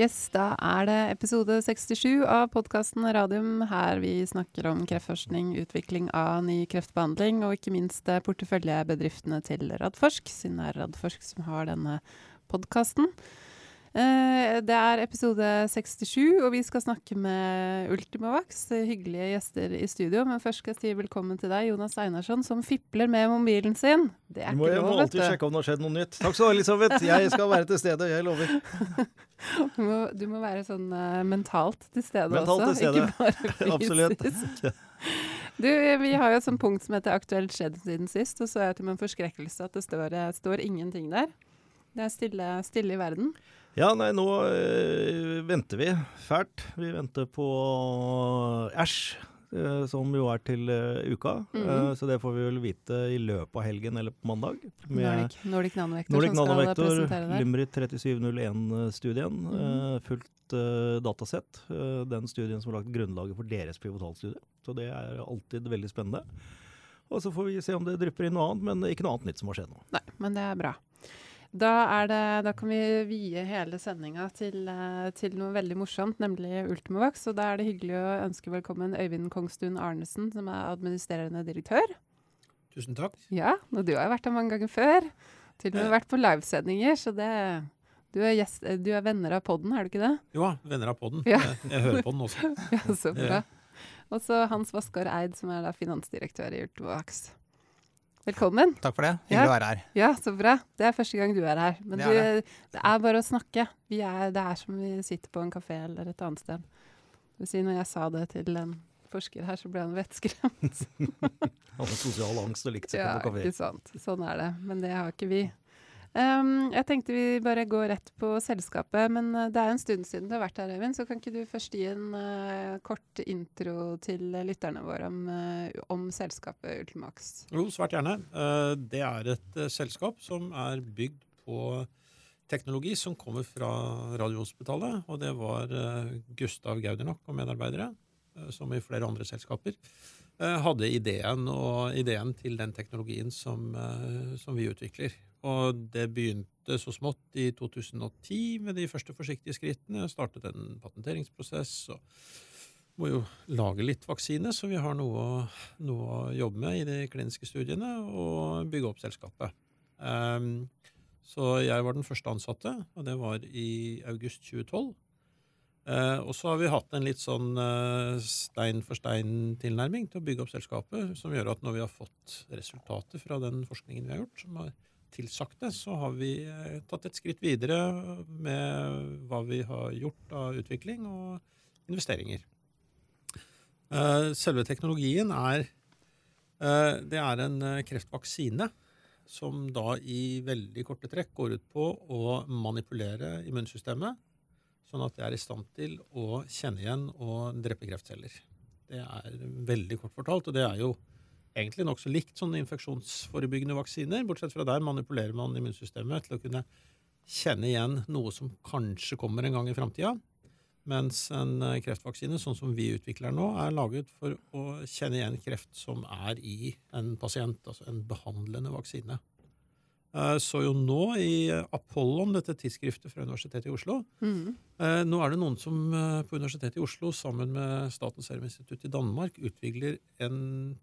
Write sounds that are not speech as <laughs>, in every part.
Yes, da er det episode 67 av podkasten Radium, her vi snakker om kreftforskning, utvikling av ny kreftbehandling, og ikke minst eh, porteføljebedriftene til Radforsk, siden det er Radforsk som har denne podkasten. Eh, det er episode 67, og vi skal snakke med Ultimovax. Hyggelige gjester i studio. Men først skal jeg si velkommen til deg, Jonas Einarsson, som fipler med mobilen sin. Det er må, ikke lov, vet du. Jeg må alltid sjekke om det har skjedd noe nytt. Takk skal du ha, Elisabeth. Jeg skal være til stede, jeg lover. <laughs> Du må, du må være sånn uh, mentalt til stede mentalt også, til stede. ikke bare <laughs> fysisk. <laughs> Du, vi har jo et sånt punkt som heter 'aktuelt skjedd siden sist', og så er det til min forskrekkelse at det står, står ingenting der. Det er stille, stille i verden. Ja, nei, nå øh, venter vi fælt. Vi venter på Æsj, øh, som jo er til øh, uka. Mm -hmm. så det får vi vel vite i løpet av helgen eller på mandag. Med Nordic, Nanovektor Nordic Nanovektor. Limrit 3701-studien. Mm -hmm. fullt datasett. den studien som har lagt grunnlaget for deres pivotalstudie. Så det er alltid veldig spennende. Og så får vi se om det drypper inn noe annet, men ikke noe annet nytt som har skjedd nå. Nei, men det er bra. Da, det, da, kan vi vie hele sendinga til, til, noe veldig morsomt, nemlig Ultimovax. Og da er det hyggelig å ønske velkommen Øyvind Kongstuen Arnesen, som er administrerende direktør. Tusen takk. Ja, og du har jo vært her mange ganger før. Til og med vært på livesendinger, så det du er, gjest, du er venner av podden, er du ikke det? Jo, venner av podden. Ja. Jeg, jeg, hører på den også. <laughs> ja, Så bra. Og så Hans Vaskar Eid, som er da finansdirektør i Ultimovax. Velkommen. Takk for det. Hyggelig ja. å være her. Ja, så bra. Det er første gang du er her. Men det er, det. du, det er bare å snakke. Er, det er som vi sitter på en kafé eller et annet sted. Det vil si, når jeg sa det til en forsker her, så ble han vettskremt. <laughs> Han har sosial angst og likte seg ja, på kafé. Ikke sant. Sånn er det. Men det har ikke vi. Um, jeg tenkte vi bare går rett på selskapet, men uh, det er en stund siden du har vært her, Øyvind. Så kan ikke du først gi en uh, kort intro til lytterne våre om, uh, om selskapet Ultimax? Jo, svært gjerne. det er et selskap som er bygd på teknologi som kommer fra Radiohospitalet. Og det var Gustav Gaudernach og medarbeidere, som i flere andre selskaper, hadde ideen, og ideen til den teknologien som, som vi utvikler. Og det begynte så smått i 2010 med de første forsiktige skrittene. Startet en patenteringsprosess og må jo lage litt vaksine, så vi har noe, noe å jobbe med i de kliniske studiene og bygge opp selskapet. Um, så jeg var den første ansatte, og det var i august 2012. Uh, og så har vi hatt en litt sånn uh, stein for stein-tilnærming til å bygge opp selskapet, som gjør at når vi har fått resultater fra den forskningen vi har gjort, som har tilsagt det, så har vi eh, tatt et skritt videre med hva vi har gjort av utvikling og investeringer. Eh, selve teknologien er eh, Det er en kreftvaksine som da i veldig korte trekk går ut på å manipulere immunsystemet, sånn at det er i stand til å kjenne igjen og drepe kreftceller. Det er veldig kort fortalt, og det er jo egentlig nokså likt sånne infeksjonsforebyggende vaksiner, bortsett fra der manipulerer man immunsystemet til å kunne kjenne igjen noe som kanskje kommer en gang i framtida. Mens en eh, kreftvaksine, sånn som vi utvikler nå, er laget for å kjenne igjen kreft som er i en pasient, altså en behandlende vaksine. Eh, så jo nå i Apollon, dette tidsskriftet fra Universitetet i Oslo mm. Nå er det noen som på Universitetet i Oslo sammen med Statens seruminstitutt i Danmark utvikler en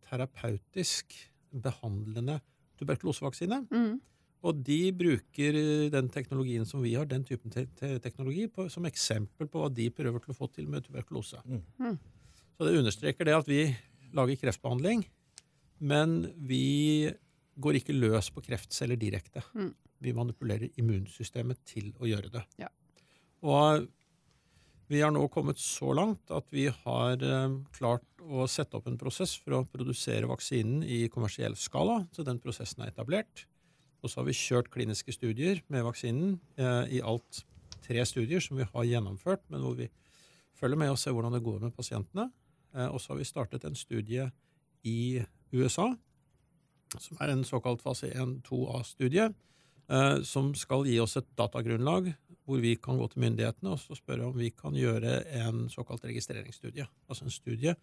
terapeutisk behandlende tuberkulosevaksine. Mm. Og de bruker den teknologien som vi har, den typen te te teknologi, på, som eksempel på hva de prøver til å få til med tuberkulose. Mm. Så det understreker det at vi lager kreftbehandling, men vi går ikke løs på kreftceller direkte. Mm. Vi manipulerer immunsystemet til å gjøre det. Ja. Og vi har nå kommet så langt at vi har eh, klart å sette opp en prosess for å produsere vaksinen i kommersiell skala. Så den prosessen er etablert. Og så har vi kjørt kliniske studier med vaksinen. Eh, I alt tre studier som vi har gjennomført, men hvor vi følger med og ser hvordan det går med pasientene. Eh, og så har vi startet en studie i USA som er en såkalt fase 1-2A-studie, eh, som skal gi oss et datagrunnlag hvor vi kan gå til myndighetene og spørre om vi kan gjøre en såkalt registreringsstudie. Altså en studie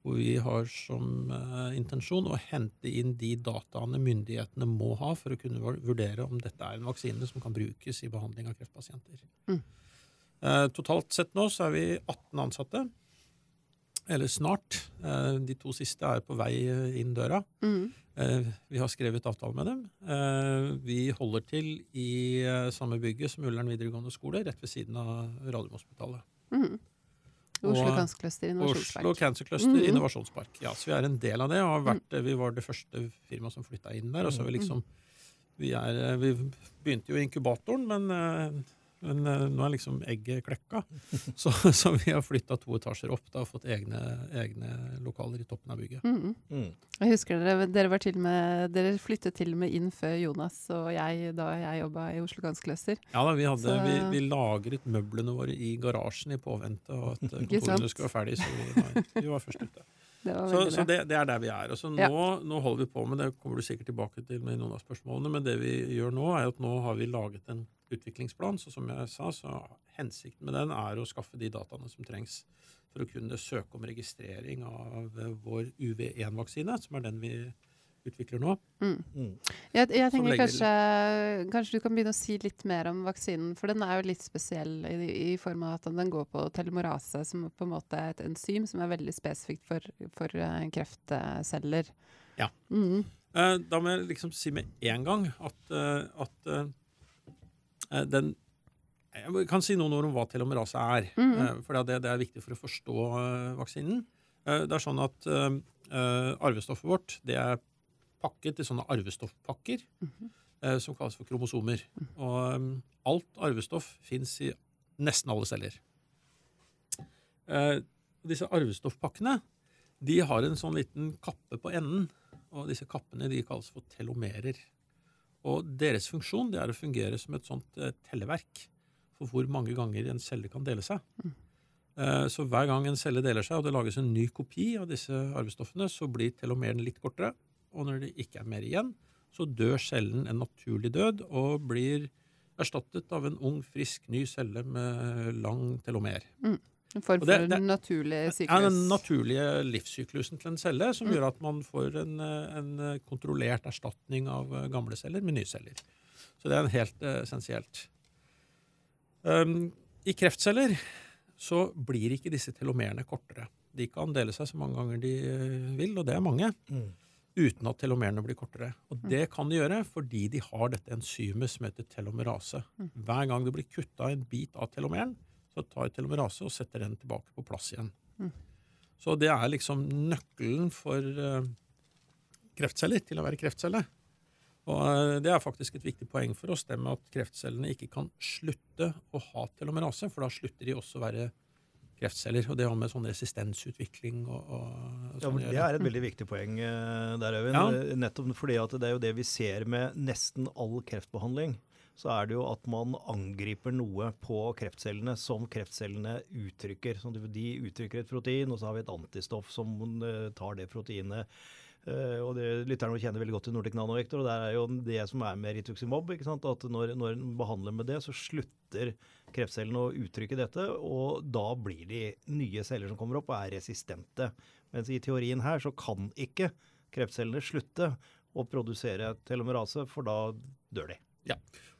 hvor vi har som uh, intensjon å hente inn de dataene myndighetene må ha for å kunne vurdere om dette er en vaksine som kan brukes i behandling av kreftpasienter. Mm. Eh, totalt sett nå så er vi 18 ansatte. Eller snart. Eh, de to siste er på vei eh, inn døra. Mm. Eh, vi har skrevet avtale med dem. Eh, vi holder til i eh, samme bygget som Ullern videregående skole, rett ved siden av Radiumhospitalet. Mm. Oslo Og- Cancer Cluster Oslo Innovasjonspark. Cancer Cluster Mhm. Innovasjonspark. Ja, så vi er en del av det. og vært, Vi var det første firmaet som flytta inn der. og så Vi liksom, vi, er, vi begynte jo i inkubatoren, men, men uh, nå er liksom egget klekka. <laughs> Så, så vi har flytta to etasjer opp da, og fått egne, egne lokaler i toppen av bygget. Mm. Mm. Jeg husker dere, dere, var til med, dere flyttet til og med inn før Jonas og jeg da jeg jobba i Oslo Ganskløser. Ja da, vi, hadde, Så- vi, vi lagret møblene våre i garasjen i påvente av at <laughs> kontorene skulle være ferdig, så vi var, vi var først ute. Det var Så, så det, det er der vi er. Altså, nå, Ja. nå, nå holder vi på med det, kommer du sikkert tilbake til med noen av spørsmålene, men det vi gjør nå, er at nå har vi laget en utviklingsplan. Så som jeg sa, så hensikten med den er å skaffe de dataene som trengs for å kunne søke om registrering av eh, vår UV1-vaksine, som er den vi utvikler nå. Mm. Mm. Jeg, jeg tenker kanskje, kanskje du kan begynne å si litt mer om vaksinen, for den er jo litt spesiell i, i form av at den går på telemorase, som på en måte er et enzym som er veldig spesifikt for, for eh, kreftceller. Ja. Mm. Eh, Da må jeg liksom si med en gang at, eh, at eh, den Jeg kan si noen ord om hva telomerase er. Mhm. eh, For det, det er viktig for å forstå eh, vaksinen. Eh, Det er sånn at eh, eh, arvestoffet vårt det er pakket i sånne arvestoffpakker eh, som kalles for kromosomer. Og um, alt arvestoff fins i nesten alle celler. Eh, Disse arvestoffpakkene de har en sånn liten kappe på enden. Og disse kappene de kalles for telomerer. Og deres funksjon det er å fungere som et sånt eh, telleverk for hvor mange ganger en celle kan dele seg. Mm. så hver gang en celle deler seg, og det lages en ny kopi av disse arvestoffene, så blir telomeren litt kortere. Og når det ikke er mer igjen, så dør cellen en naturlig død og blir erstattet av en ung, frisk, ny celle med lang telomer. En form for det- for det- naturlig Ja, syklus. den naturlige livssyklusen til en celle, som Mm. gjør at man får en, eh, en eh, kontrollert erstatning av eh, gamle celler med nye celler. Så det er en helt essensielt. Um, I kreftceller så blir ikke disse telomerene kortere. De kan dele seg så mange ganger de vil, og det er mange, Mm. Uten at telomerene blir kortere. Og det kan de gjøre fordi de har dette enzymet som heter telomerase. Hver gang det blir kutta en bit av telomeren, så tar telomerase og setter den tilbake på plass igjen. Så det er liksom nøkkelen for eh, kreftceller til å være kreftcelle. Og eh, det er faktisk et viktig poeng for oss, det med at kreftcellene ikke kan slutte å ha telomerase, for da slutter de også å være kreftceller. Og det har med sånn resistensutvikling og, og Ja, sånn å Det er et veldig viktig poeng eh, der, Øyvind. Ja. Eh, Nettopp fordi at det er jo det vi ser med nesten all kreftbehandling. Så er det jo at man angriper noe på kreftcellene som kreftcellene uttrykker. Så de uttrykker et protein, og så har vi et antistoff som eh, tar det proteinet. Eh, og det, Lytterne kjenner veldig godt til Nordic Nanovektor, og det er jo det som er med rituximab. ikke sant? At når, når en behandler med det, så slutter kreftcellene å uttrykke dette, og da blir de nye celler som kommer opp og er resistente. Mens i teorien her så kan ikke kreftcellene slutte å produsere telomerase, for da dør de. Ja.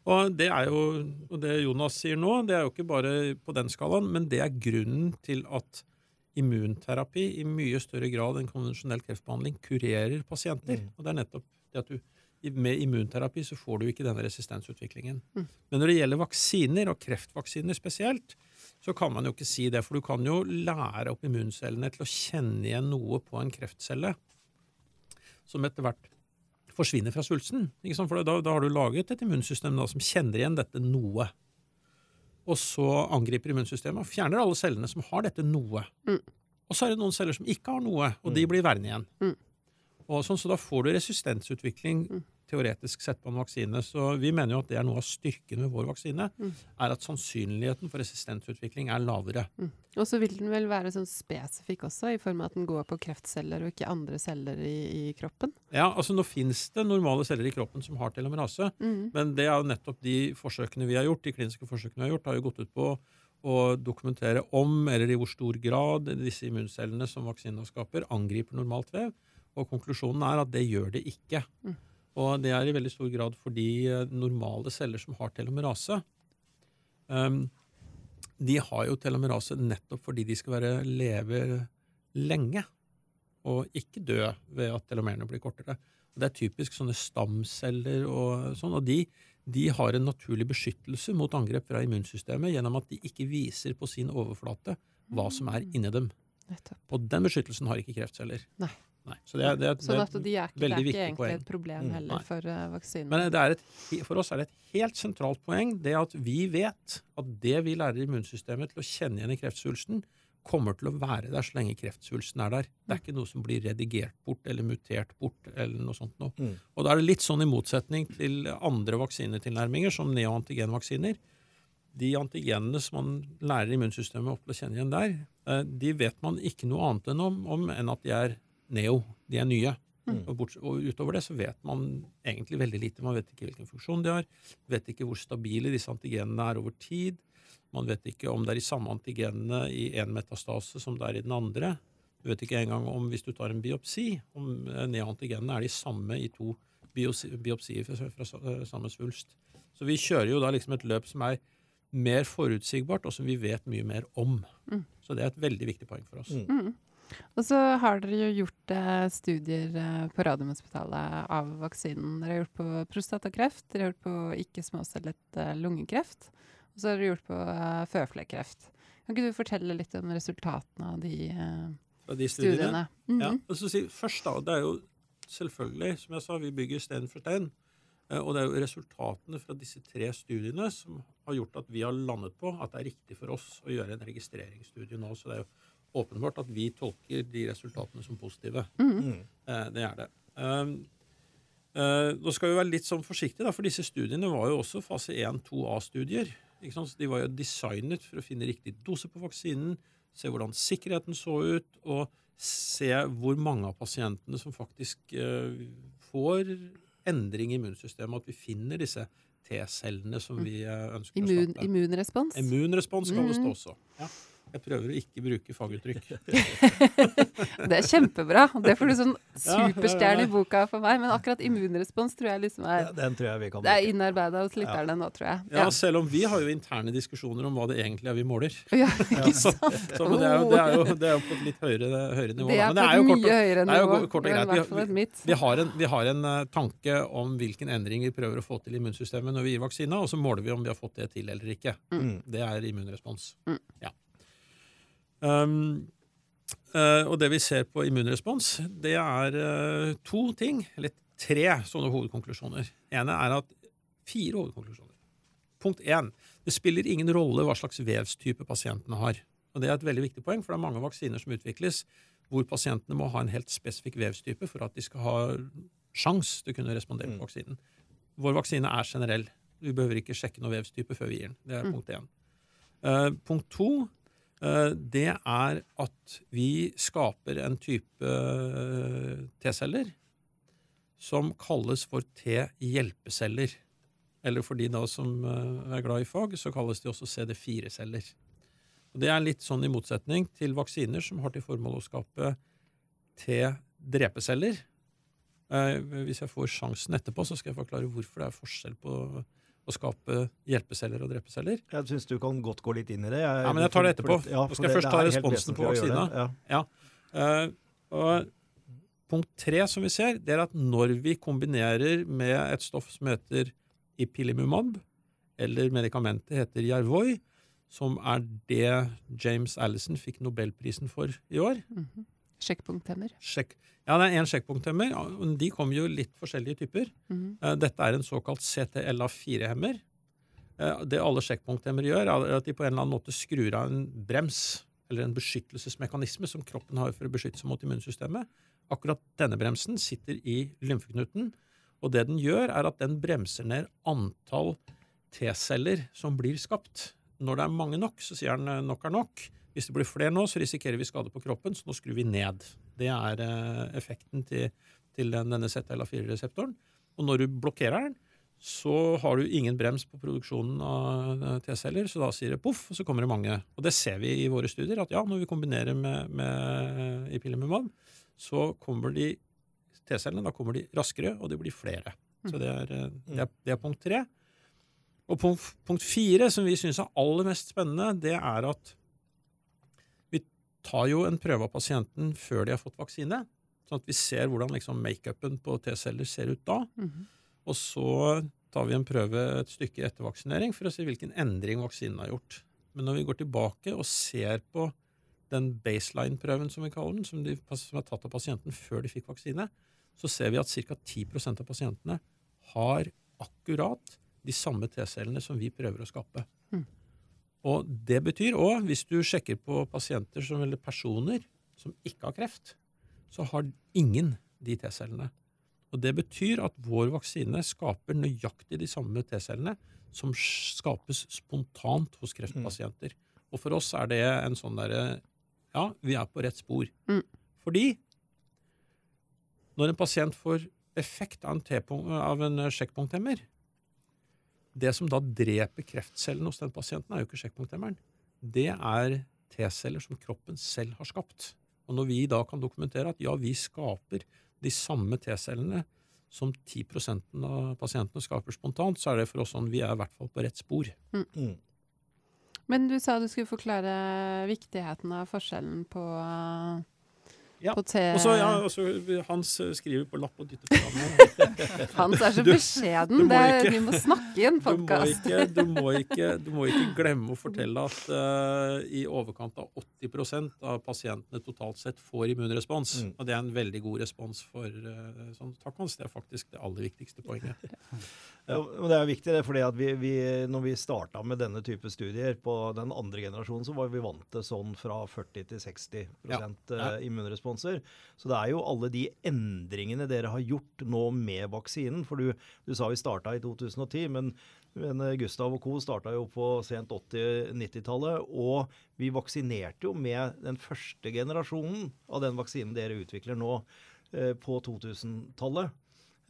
Og det er jo, det Jonas sier nå, det er jo ikke bare på den skalaen, men det er grunnen til at immunterapi i mye større grad enn konvensjonell kreftbehandling kurerer pasienter. Mm. Og det er nettopp det at du med immunterapi så får du ikke denne resistensutviklingen. Mm. Men når det gjelder vaksiner, og kreftvaksiner spesielt, så kan man jo ikke si det. For du kan jo lære opp immuncellene til å kjenne igjen noe på en kreftcelle som etter hvert forsvinner fra svulsten. For da, da har du laget et immunsystem da, som kjenner igjen dette noe. Og så angriper immunsystemet og fjerner alle cellene som har dette noe. Mm. Og så er det noen celler som ikke har noe, og de blir værende igjen. Mm. Og sånn, så da får du resistensutvikling Mm. Teoretisk sett på en vaksine. Så vi mener jo at det er noe av styrken med vår vaksine, Mm. er at sannsynligheten for resistensutvikling er lavere. Og så vil den vel være sånn spesifikk også, i form av at den går på kreftceller og ikke andre celler i, i kroppen. Ja, altså Nå fins det normale celler i kroppen som har telomerase, Mm. Men det er jo nettopp de forsøkene vi har gjort, de kliniske forsøkene vi har gjort, har jo gått ut på å dokumentere om, eller i hvor stor grad, disse immuncellene som vaksina skaper, angriper normalt vev. Og konklusjonen er at det gjør det ikke. Mm. Og det er i veldig stor grad fordi de normale celler som har telomerase, um, de har jo telomerase nettopp fordi de skal være leve lenge, og ikke dø ved at telomerene blir kortere. Og det er typisk sånne stamceller og sånn, og de, de har en naturlig beskyttelse mot angrep fra immunsystemet gjennom at de ikke viser på sin overflate hva som er inni dem. Og den beskyttelsen har ikke kreftceller. Nei. Så det er, det er, det Sånn er at de er ikke, det er ikke egentlig poeng. et problem Mm. heller Nei. for uh, vaksinen. Men det er et, for oss er det et helt sentralt poeng det at vi vet at det vi lærer immunsystemet til å kjenne igjen i kreftsvulsten, kommer til å være der så lenge kreftsvulsten er der. Det er ikke noe som blir redigert bort eller mutert bort. eller noe sånt noe. Mm. Og da er det litt sånn i motsetning til andre vaksinetilnærminger, som neoantigenvaksiner. De antigenene som man lærer immunsystemet opp til å kjenne igjen der, eh, de vet man ikke noe annet enn om, om enn at de er neo. De er nye. Mm. Og, bort, og utover det så vet man egentlig veldig lite. Man vet ikke hvilken funksjon de har, vet ikke hvor stabile disse antigenene er over tid. Man vet ikke om det er de samme antigenene i én metastase som det er i den andre. Du vet ikke engang om, hvis du tar en biopsi, om eh, neoantigenene er de samme i to biopsier fra, fra eh, samme svulst. Så vi kjører jo da liksom et løp som er mer forutsigbart, og som vi vet mye mer om. Mm. Så det er et veldig viktig poeng for oss. Mm. Mm. Og så har dere jo gjort eh, studier eh, på Radiumhospitalet av vaksinen. Dere har gjort på prostatakreft, dere har gjort på ikke-småcellet eh, lungekreft, og så har dere gjort på eh, føflekkreft. Kan ikke du fortelle litt om resultatene av de eh, av de studiene. studiene? Mhm. Ja, og så si, først da, det er jo selvfølgelig, som jeg sa, vi bygger stein for stein. eh, Og det er jo resultatene fra disse tre studiene som har gjort at vi har landet på at det er riktig for oss å gjøre en registreringsstudie nå. Så det er jo åpenbart at vi tolker de resultatene som positive. Mm. Eh, Det er det. Um, uh, Nå skal vi være litt sånn forsiktige, da, for disse studiene var jo også fase 1-2A-studier. ikke sant? Så De var jo designet for å finne riktig dose på vaksinen, se hvordan sikkerheten så ut, og se hvor mange av pasientene som faktisk uh, får endring i immunsystemet, at vi finner disse T-cellene som vi ønsker ønsker å starte. immunrespons? Immunrespons kalles det Mhm. også. Ja. Jeg prøver å ikke bruke faguttrykk. <laughs> Det er kjempebra. Det får du sånn Ja, ja, superstjerne i boka for meg. Men akkurat immunrespons tror jeg liksom er Ja, den tror jeg Det er innarbeida hos lytterne nå, tror jeg. Ja, selv om vi har jo interne diskusjoner om hva det egentlig er vi måler. Ja, <laughs> Ja, ikke sant? så, men det, er jo, det, er jo, det er jo på et litt høyere, høyere nivå. Det er men på det er et jo mye høyere høyere det er jo nivå. kort og greit. Vi- har, en, vi har en uh, tanke om hvilken endring vi prøver å få til i immunsystemet når vi gir vaksine, og så måler vi om vi har fått det til eller ikke. Mm. Det er immunrespons. Mm. Ja. Um, uh, og det vi ser på immunrespons, det er uh, to ting, eller tre sånne hovedkonklusjoner. ene er at fire hovedkonklusjoner. Punkt én. Det spiller ingen rolle hva slags vevstype pasientene har. Og Det er et veldig viktig poeng, for det er mange vaksiner som utvikles hvor pasientene må ha en helt spesifikk vevstype for at de skal ha sjans til å kunne respondere Mm. på vaksinen. Vår vaksine er generell. Vi behøver ikke sjekke noe vevstype før vi gir den. Det er Mm. punkt én. Uh, punkt to det er at vi skaper en type eh, T-celler som kalles for T-hjelpeceller. Eller for de da som eh, er glad i fag, så kalles de også CD4-celler. Og Det er litt sånn i motsetning til vaksiner som har til formål å skape T-drepeceller. Eh, hvis jeg får sjansen etterpå, så skal jeg forklare hvorfor det er forskjell på å skape hjelpeceller og drepeceller. Jeg syns du kan godt gå litt inn i det. Jeg, Ja, men jeg tar det etterpå. ja, Nå skal jeg først ta responsen på vaksina. Ja. Ja. Uh, og punkt tre som vi ser, det er at når vi kombinerer med et stoff som heter ipilimumab, eller medikamentet heter Jervoi, som er det James Allison fikk nobelprisen for i år. Mhm. Sjekkpunkthemmer. Sjekk. Ja, det er én sjekkpunkthemmer. De kommer jo litt forskjellige typer. Mm. Dette er en såkalt CTLA4-hemmer. Eh, Det alle sjekkpunkthemmer gjør, er at de på en eller annen måte skrur av en brems, eller en beskyttelsesmekanisme som kroppen har for å beskytte seg mot immunsystemet. Akkurat denne bremsen sitter i lymfeknuten, og det den gjør, er at den bremser ned antall T-celler som blir skapt. Når det er mange nok, så sier den eh, nok er nok. Hvis det blir flere nå, så risikerer vi skade på kroppen, så nå skrur vi ned. Det er eh, effekten til, til den, denne ZLA4-reseptoren. Og når du blokkerer den, så har du ingen brems på produksjonen av eh, T-celler, så da sier det poff, og så kommer det mange. Og det ser vi i våre studier, at ja, når vi kombinerer med, med ipilimumab, så kommer de T-cellene da kommer de raskere, og det blir flere. Så det er, eh, det er, det er punkt tre. Og punkt, punkt fire, som vi syns er aller mest spennende, det er at tar jo en prøve av pasienten før de har fått vaksine. Sånn at vi ser hvordan liksom makeupen på T-celler ser ut da. Mhm. Og så tar vi en prøve et stykke etter vaksinering for å se hvilken endring vaksinen har gjort. Men når vi går tilbake og ser på den baseline-prøven, som vi kaller den, som, de, som er tatt av pasienten før de fikk vaksine, så ser vi at ca. 10% av pasientene har akkurat de samme T-cellene som vi prøver å skape. Mm. Og det betyr òg, hvis du sjekker på pasienter som, eller personer som ikke har kreft, så har ingen de T-cellene. Og Det betyr at vår vaksine skaper nøyaktig de samme T-cellene som skapes spontant hos kreftpasienter. Og for oss er det en sånn derre Ja, vi er på rett spor. Mm. Fordi når en pasient får effekt av en, av en sjekkpunkthemmer Det som da dreper kreftcellene hos den pasienten, er jo ikke sjekkpunkthemmeren. Det er T-celler som kroppen selv har skapt. Og når vi da kan dokumentere at ja, vi skaper de samme T-cellene som 10% av pasientene skaper spontant, så er det for oss sånn vi er i hvert fall på rett spor. Mm. Men du sa du skulle forklare viktigheten av forskjellen på, Ja, på T... Og ja, også, Hans skriver på lapp og dytter fram. <laughs> Hans er så beskjeden. du må Det er, ikke- vi må snakke i en podkast. ikke, du, du må ikke glemme å fortelle at uh, i overkant av 80% av pasientene totalt sett får immunrespons. Mm. Og det er en veldig god respons for uh, sånn, takk Hans. Det er faktisk det aller viktigste poenget. <laughs> Ja, Ja, det er viktig, det, fordi at vi, vi, når vi starta med denne type studier på den andre generasjonen, så var vi vant til sånn fra 40 til 60 Ja. eh, immunresponser. Så det er jo alle de endringene dere har gjort nå med vaksinen. For du, du sa vi starta i 2010, men, men eh, Gustav og co. starta jo på sent 80-90-tallet. Og vi vaksinerte jo med den første generasjonen av den vaksinen dere utvikler nå, eh, på 2000-tallet.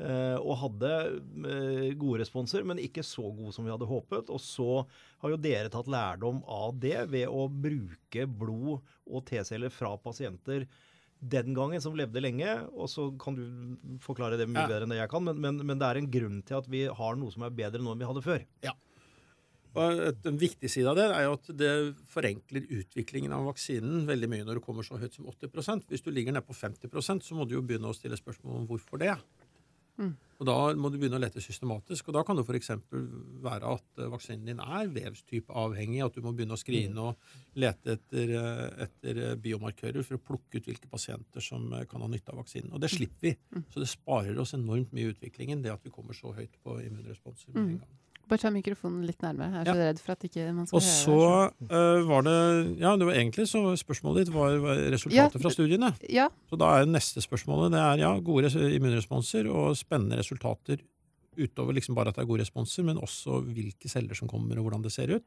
Eh, og hadde gode responser, men ikke så gode som vi hadde håpet. Og så har jo dere tatt lærdom av det ved å bruke blod og T-celler fra pasienter den gangen som levde lenge. Og så kan du forklare det mye Ja. bedre enn det jeg kan, men, men, men det er en grunn til at vi har noe som er bedre nå enn vi hadde før. Ja. Og et, En viktig side av det er jo at det forenkler utviklingen av vaksinen veldig mye når det kommer så høyt som 80% Hvis du ligger nede på 50% så må du jo begynne å stille spørsmål om hvorfor det. Mm. Og Da må du begynne å lete systematisk. og Da kan det f.eks. være at eh, vaksinen din er vevstypeavhengig, at du må begynne å skrine og lete etter, eh, etter eh, biomarkører for å plukke ut hvilke pasienter som kan ha nytte av vaksinen. Og det slipper vi. Så det sparer oss enormt mye i utviklingen, det at vi kommer så høyt på immunresponser med en gang. Bare ta mikrofonen litt nærmere. Jeg er så redd for at ikke man skal Og så høre. eh, var det Ja, det var egentlig så spørsmålet ditt var, var resultatet Ja. fra studiene. Ja, Så da er neste spørsmålet det er ja, gode immunresponser og spennende resultater utover liksom bare at det er gode responser, men også hvilke celler som kommer, og hvordan det ser ut.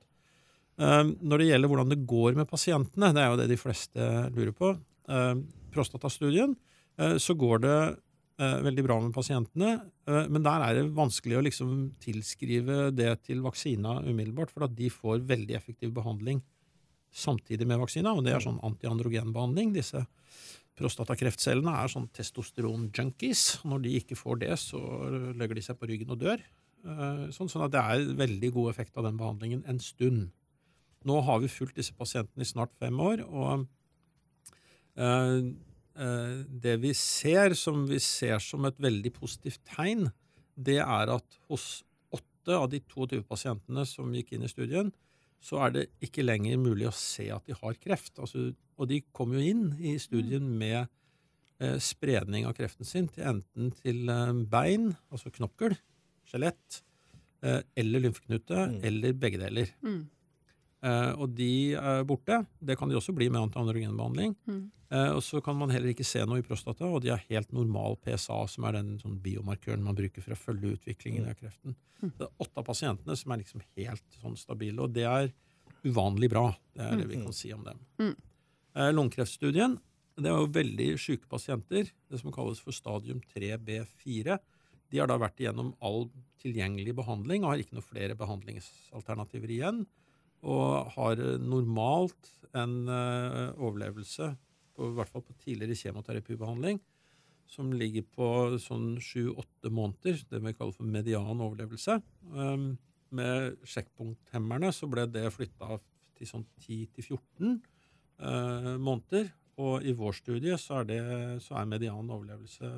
Uh, når det gjelder hvordan det går med pasientene, det er jo det de fleste lurer på, uh, prostatastudien, eh, så går det veldig bra med pasientene, eh, men der er det vanskelig å liksom tilskrive det til vaksina umiddelbart, for at de får veldig effektiv behandling samtidig med vaksina, og det er sånn antiandrogenbehandling. Disse prostatakreftcellene er sånn testosteron-junkies. Når de ikke får det, så legger de seg på ryggen og dør. Eh, Sånn, sånn at det er veldig god effekt av den behandlingen en stund. Nå har vi fulgt disse pasientene i snart fem år, og eh, eh, det vi ser, som vi ser som et veldig positivt tegn, det er at hos åtte av de 22 pasientene som gikk inn i studien, så er det ikke lenger mulig å se at de har kreft. Altså, og de kom jo inn i studien med eh, spredning av kreften sin til enten til eh, bein, altså knokkel, skjelett, eh, eller lymfeknute, Mm. eller begge deler. Mm. Eh, og de er borte. Det kan de også bli med antiandrogenbehandling. Mm. Eh, og så kan man heller ikke se noe i prostata, og de har helt normal PSA, som er den sånn biomarkøren man bruker for å følge utviklingen av kreften. Mm. Det er åtte av pasientene som er liksom helt sånn stabile, og det er uvanlig bra. Det er det vi Mm. kan si om dem. Mm. Eh, lungekreftstudien, det er jo veldig syke pasienter, det som kalles for stadium 3B4. De har da vært igjennom all tilgjengelig behandling og har ikke noe flere behandlingsalternativer igjen. Og har normalt en eh, overlevelse, på, i hvert fall på tidligere kjemoterapibehandling, som ligger på sånn sju-åtte måneder, det vi kaller for median overlevelse. Um, med sjekkpunkthemmerne så ble det flytta til sånn 10-14 eh, måneder. Og i vår studie så er, det, så er median overlevelse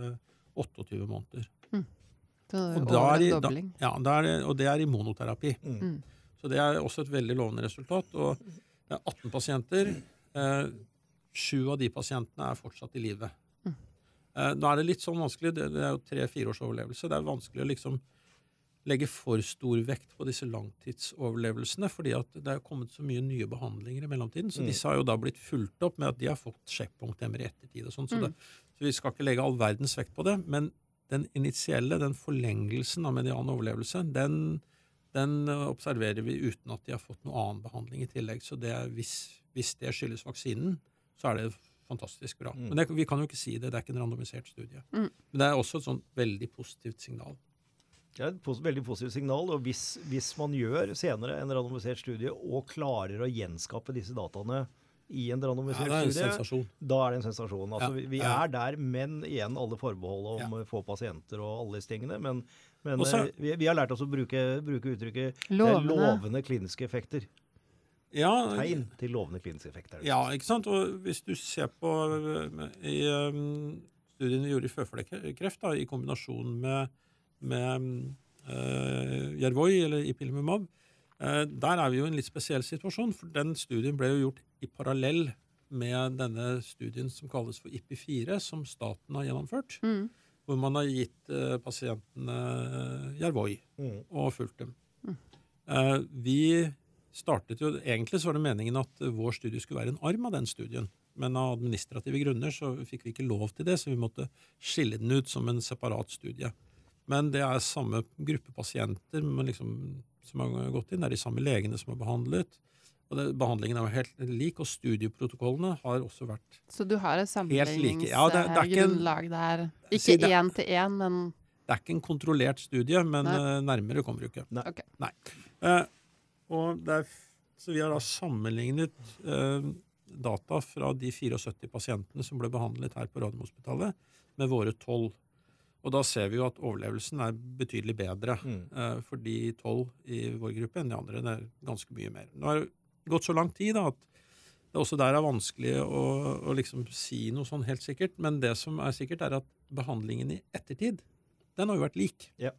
28 måneder. Så det er Og, da over er i, en da, dobling. ja, da er det, og det er i monoterapi. Mm. Så det er også et veldig lovende resultat. Og det er 18 pasienter. Eh, Sju av de pasientene er fortsatt i live. Eh, nå er det litt sånn vanskelig, det, er jo tre-fire års overlevelse. Det er vanskelig å liksom legge for stor vekt på disse langtidsoverlevelsene, fordi at det er kommet så mye nye behandlinger i mellomtiden. Så Mm. disse har jo da blitt fulgt opp med at de har fått sjekkpunkthemmer i ettertid. og sånn, så, Mm. så vi skal ikke legge all verdens vekt på det. Men den initielle, den forlengelsen av median overlevelse, den, den eh, observerer vi uten at de har fått noe annen behandling i tillegg. Så det er, hvis, hvis det skyldes vaksinen, så er det fantastisk bra. Mm. Men det, vi kan jo ikke si det, det er ikke en randomisert studie. Mm. Men det er også et sånt veldig positivt signal. Det er et pos veldig positivt signal. og hvis, hvis man gjør senere en randomisert studie og klarer å gjenskape disse dataene i en randomisert er en studie, sensasjon. da er det en sensasjon. Altså, Ja, vi, vi er der, men igjen alle forbehold om få pasienter og alle disse tingene. Men, men Også- eh, vi, vi har lært oss å bruke, bruke uttrykket er Lovende. lovende kliniske effekter. Ja, Tegn til lovende kliniske effekter. Ja, ikke sant? Og hvis du ser på øh, i um, studien vi gjorde i føflekkreft, da, i kombinasjon med, med uh, Yervoy eller ipilimumab, uh, der er vi jo i en litt spesiell situasjon, for den studien ble jo gjort i parallell med denne studien som kalles for IPI4, som staten har gjennomført, Mm. Hvor man har gitt eh, pasientene Jervoi Mm. og fulgt dem. Mm. Eh, vi startet jo, Egentlig så var det meningen at eh, vår studie skulle være en arm av den studien. Men av administrative grunner så fikk vi ikke lov til det, så vi måtte skille den ut som en separat studie. Men det er samme gruppe pasienter men liksom, som har gått inn. Det er de samme legene som har behandlet. Og det, Behandlingen er jo helt lik, og studieprotokollene har også vært Så du har et. Ja, en- der. Ikke én til én, men Det er ikke en kontrollert studie, men Nei. eh, nærmere kommer du ikke. Nei. Okay. Nei. Uh, og det er, så vi har da sammenlignet uh, data fra de 74 pasientene som ble behandlet her på Radiumhospitalet, med våre 12. Og da ser vi jo at overlevelsen er betydelig bedre Mm. uh, for de 12 i vår gruppe enn de andre. Det er ganske mye mer. Nå er gått så lang tid da, at det også der er vanskelig å, å liksom si noe sånn helt sikkert. Men det som er sikkert, er at behandlingen i ettertid, den har jo vært lik. Ja.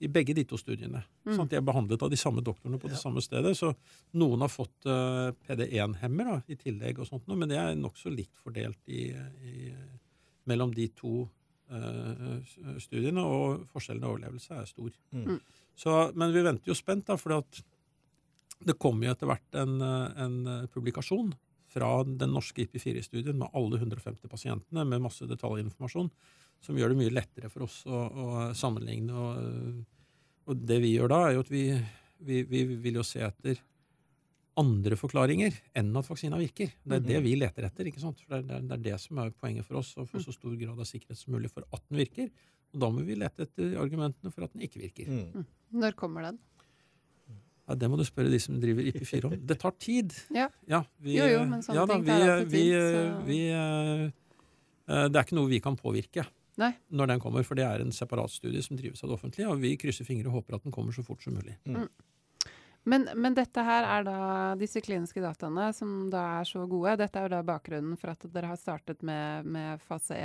I begge de to studiene. Mm. at De er behandlet av de samme doktorene på det samme stedet. Så noen har fått uh, PD1-hemmer da, i tillegg, og sånt, men det er nokså likt fordelt i, i, mellom de to uh, studiene, og forskjellen i overlevelse er stor. Mm. Så, men vi venter jo spent, da, for det kommer jo etter hvert en, eh, en publikasjon fra den norske IP4-studien med alle 150 pasientene, med masse detaljinformasjon, som gjør det mye lettere for oss å, å sammenligne. Og, og det vi gjør da, er jo at vi, vi, vi vil jo se etter andre forklaringer enn at vaksina virker. Det er det vi leter etter. ikke sant? For det er, det er det som er poenget for oss, å få så stor grad av sikkerhet som mulig for at den virker. Og da må vi lete etter argumentene for at den ikke virker. Mm. når kommer den? Ja, Det må du spørre de som driver IP4 om. Det tar tid. <laughs> Ja. vi, Jo, jo, men sånne ja, da, ting tar alltid vi, tid, så- vi, eh, eh, Det er ikke noe vi kan påvirke Nei. når den kommer, for det er en separat studie som drives av det offentlige, og vi krysser fingre og håper at den kommer så fort som mulig. Men, men dette her er da disse kliniske dataene som da er så gode. Dette er jo da bakgrunnen for at dere har startet med, med fase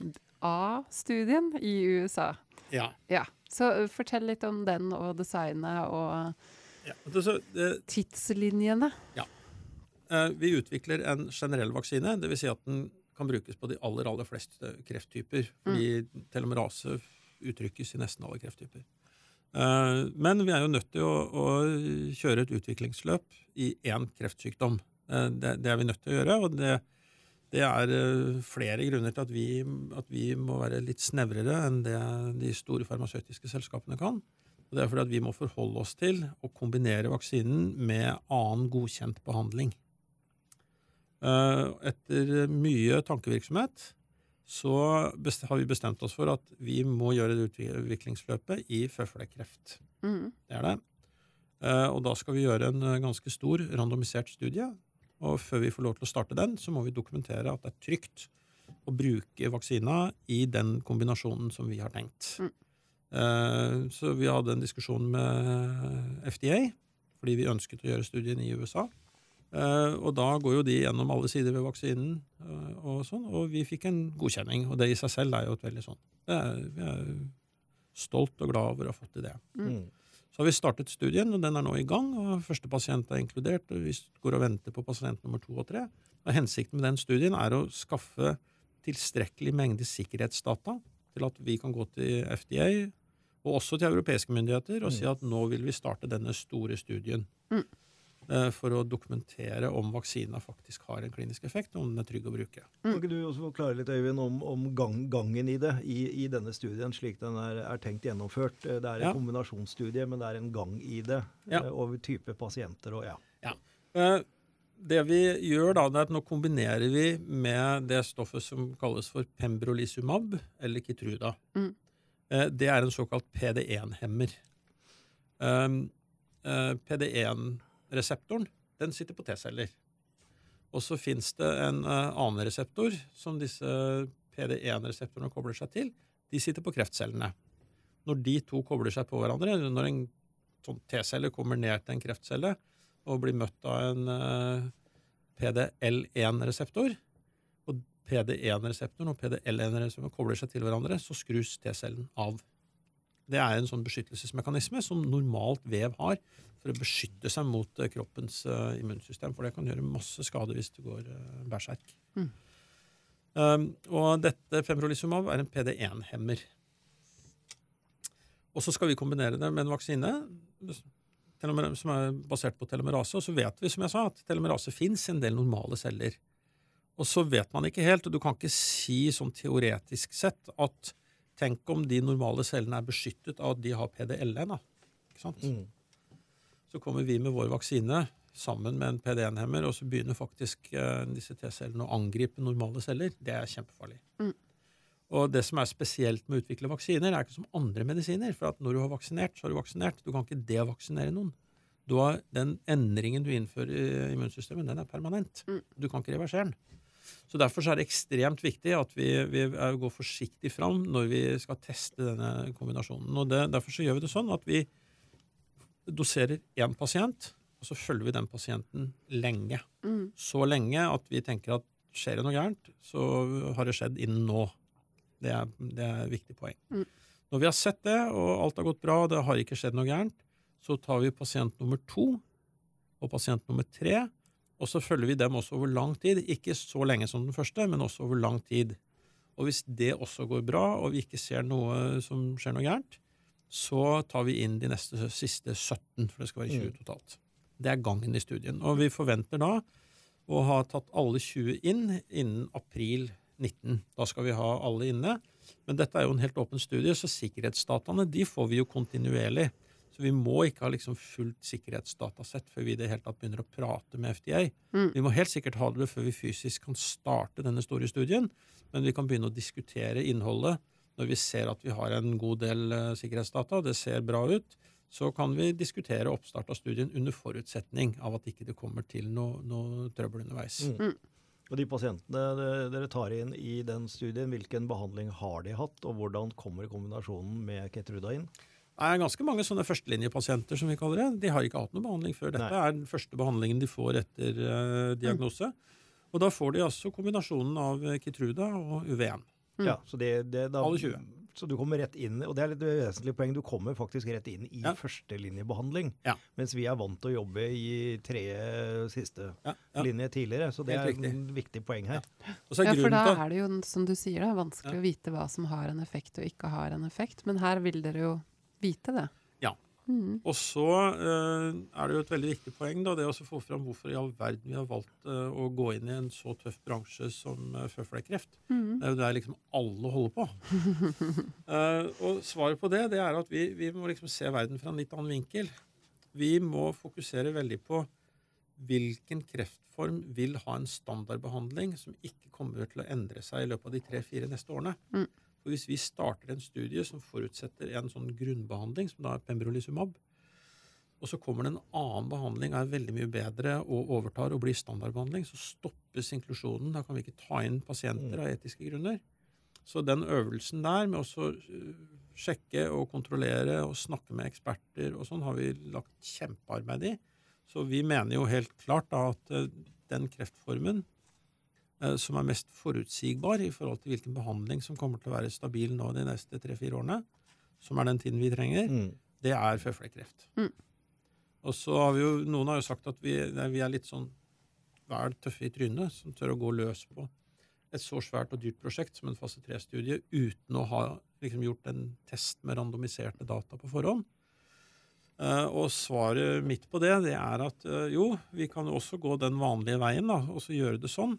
1-2A-studien i USA. Ja. Ja, Så fortell litt om den og designet og ja, så, det, tidslinjene. Ja. vi utvikler en generell vaksine, dvs. Si at den kan brukes på de aller, aller fleste krefttyper. Fordi telomerase uttrykkes i nesten alle krefttyper. Men vi er jo nødt til å, å kjøre et utviklingsløp i én kreftsykdom. Det, det er vi nødt til å gjøre, og det, det er eh, flere grunner til at vi, at vi må være litt snevrere enn det de store farmasøytiske selskapene kan. Og det er fordi at vi må forholde oss til å kombinere vaksinen med annen godkjent behandling. Eh, Etter mye tankevirksomhet så har vi bestemt oss for at vi må gjøre det utviklingsløpet i føflekkreft. Mm. Det er det. Eh, Og da skal vi gjøre en ganske stor randomisert studie. Og før vi får lov til å starte den, så må vi dokumentere at det er trygt å bruke vaksina i den kombinasjonen som vi har tenkt. Mm. Eh, Så vi hadde en diskusjon med FDA, fordi vi ønsket å gjøre studien i USA. Eh, Og da går jo de gjennom alle sider ved vaksinen, eh, og sånn, og vi fikk en godkjenning. Og det i seg selv er jo et veldig sånn det er, Vi er stolt og glad over å ha fått til det. Mm. Så har vi startet studien, og den er nå i gang. og Første pasient er inkludert, og vi går og venter på pasient nummer to og tre. Og hensikten med den studien er å skaffe tilstrekkelig mengde sikkerhetsdata til at vi kan gå til FDA og også til europeiske myndigheter og si at nå vil vi starte denne store studien. Mm. Eh, for å dokumentere om vaksina faktisk har en klinisk effekt, og om den er trygg å bruke. Mm. Kan ikke du også forklare litt, Øyvind, om, om gang, gangen i det i, i, denne studien, slik den er, er tenkt gjennomført? Eh, det er en ja. kombinasjonsstudie, men det er en gang i det eh, ja. over type pasienter og ja. ja. Det vi gjør da, det er at nå kombinerer vi med det stoffet som kalles for pembrolizumab, eller Kitruda. Mm. Det er en såkalt PD1-hemmer. PD-1-hemmer reseptoren, den sitter på T-celler. Og så fins det en eh, annen reseptor som disse PD1-reseptorene kobler seg til. De sitter på kreftcellene. Når de to kobler seg på hverandre, når en sånn T-celle kommer ned til en kreftcelle og blir møtt av en eh, PDL1-reseptor, og PD1-reseptoren og PDL1-reseptoren kobler seg til hverandre, så skrus T-cellen av. Det er en sånn beskyttelsesmekanisme som normalt vev har for å beskytte seg mot eh, kroppens uh, immunsystem, for det kan gjøre masse skade hvis det går uh, berserk. Mm. Um, og dette pembrolizumab er en PD1-hemmer. Og så skal vi kombinere det med en vaksine som er basert på telomerase. Og så vet vi som jeg sa, at telomerase fins i en del normale celler. Og så vet man ikke helt, og du kan ikke si sånn teoretisk sett at tenk om de normale cellene er beskyttet av at de har PDL-en. da. Ikke sant? Mm. Så kommer vi med vår vaksine sammen med en PD1-hemmer, og så begynner faktisk eh, disse T-cellene å angripe normale celler. Det er kjempefarlig. Mm. Og det som er spesielt med å utvikle vaksiner, er ikke som andre medisiner. For at når du har vaksinert, så har du vaksinert. Du kan ikke devaksinere noen. Du har, den endringen du innfører i immunsystemet, den er permanent. Mm. Du kan ikke reversere den. Så Derfor så er det ekstremt viktig at vi, vi går forsiktig fram når vi skal teste denne kombinasjonen. Og det, Derfor så gjør vi det sånn at vi doserer én pasient, og så følger vi den pasienten lenge. Mm. Så lenge at vi tenker at skjer det noe gærent, så har det skjedd innen nå. Det er, det er et viktig poeng. Mm. Når vi har sett det, og alt har gått bra, og det har ikke skjedd noe gærent, så tar vi pasient nummer to og pasient nummer tre, og så følger vi dem også over lang tid. Ikke så lenge som den første, men også over lang tid. Og hvis det også går bra, og vi ikke ser noe som skjer noe gærent, så tar vi inn de neste siste 17, for det skal være 20 Mm. totalt. Det er gangen i studien. Og vi forventer da å ha tatt alle 20 inn innen april 19. Da skal vi ha alle inne. Men dette er jo en helt åpen studie, så sikkerhetsdataene de får vi jo kontinuerlig. Så vi må ikke ha liksom fullt sikkerhetsdatasett før vi i det hele tatt begynner å prate med FDA. Mm. Vi må helt sikkert ha det før vi fysisk kan starte denne store studien, men vi kan begynne å diskutere innholdet når vi ser at vi har en god del eh, sikkerhetsdata, det ser bra ut, så kan vi diskutere oppstart av studien under forutsetning av at ikke det kommer til noe, noe trøbbel underveis. Mm. Og de pasientene dere tar inn i den studien, hvilken behandling har de hatt, og hvordan kommer kombinasjonen med Ketruda inn? Det er ganske mange sånne førstelinjepasienter, som vi kaller det. De har ikke hatt noe behandling før. Dette Nei. er den første behandlingen de får etter uh, diagnose. Og da får de altså kombinasjonen av eh, Kitruda og UV1. Mm. Ja, så, det, det, da, Alle 20. så du kommer rett inn, og det er litt vesentlig poeng, du kommer faktisk rett inn i Ja. førstelinjebehandling. Ja. Mens vi er vant til å jobbe i tredje siste Ja, ja. linje tidligere. Så det Helt er et viktig poeng her. Og så er Ja, for da er det jo, som du sier, da, vanskelig Ja. å vite hva som har en effekt og ikke har en effekt. Men her vil dere jo vite det. Ja. Mm. Og så eh, er det jo et veldig viktig poeng da, det å få fram hvorfor i all verden vi har valgt eh, å gå inn i en så tøff bransje som uh, føflekkreft. Mm. Det er jo der liksom alle holder på. <laughs> Eh, og svaret på det, det er at vi, vi må liksom se verden fra en litt annen vinkel. Vi må fokusere veldig på hvilken kreftform vil ha en standardbehandling som ikke kommer til å endre seg i løpet av de tre-fire neste årene. Mm. For Hvis vi starter en studie som forutsetter en sånn grunnbehandling, som da er pembrolizumab, og så kommer det en annen behandling er veldig mye bedre og overtar og blir standardbehandling, så stoppes inklusjonen. Da kan vi ikke ta inn pasienter av etiske grunner. Så den øvelsen der med å øh, sjekke og kontrollere og snakke med eksperter og sånn har vi lagt kjempearbeid i. Så vi mener jo helt klart da at eh, den kreftformen som er mest forutsigbar i forhold til hvilken behandling som kommer til å være stabil nå de neste tre-fire årene, som er den tiden vi trenger, Mm. det er føflekkreft. Mm. Og så har vi jo, Noen har jo sagt at vi, vi er litt sånn vel tøffe i trynet, som tør å gå løs på et så svært og dyrt prosjekt som en fase 3-studie uten å ha liksom, gjort en test med randomiserte data på forhånd. Uh, og svaret mitt på det, det er at uh, jo, vi kan jo også gå den vanlige veien da, og så gjøre det sånn.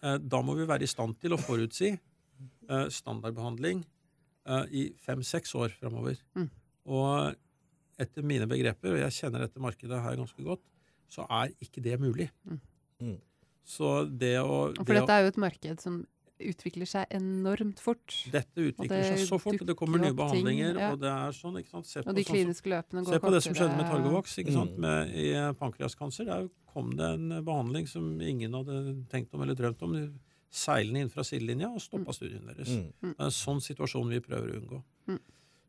Eh, da må vi være i stand til å forutsi eh, standardbehandling eh, i fem-seks år framover. Mm. Og etter mine begreper, og jeg kjenner dette markedet her ganske godt, så er ikke det mulig. Mm. Mm. Så det å, For det For dette er jo et marked som utvikler seg enormt fort. dette utvikler det seg så fort, og det kommer nye behandlinger, ting, ja. og det er sånn, ikke sant? Se på, Og de sånn, kliniske løpene går se på det som skjedde med kortere. Targovax ikke sant? Mm. Med, i eh, pankreaskancer. Der kom det en eh, behandling som ingen hadde tenkt om eller drømt om. Seilende inn fra sidelinja og stoppa studien deres. Mm. Det er en sånn situasjon vi prøver å unngå. Mm.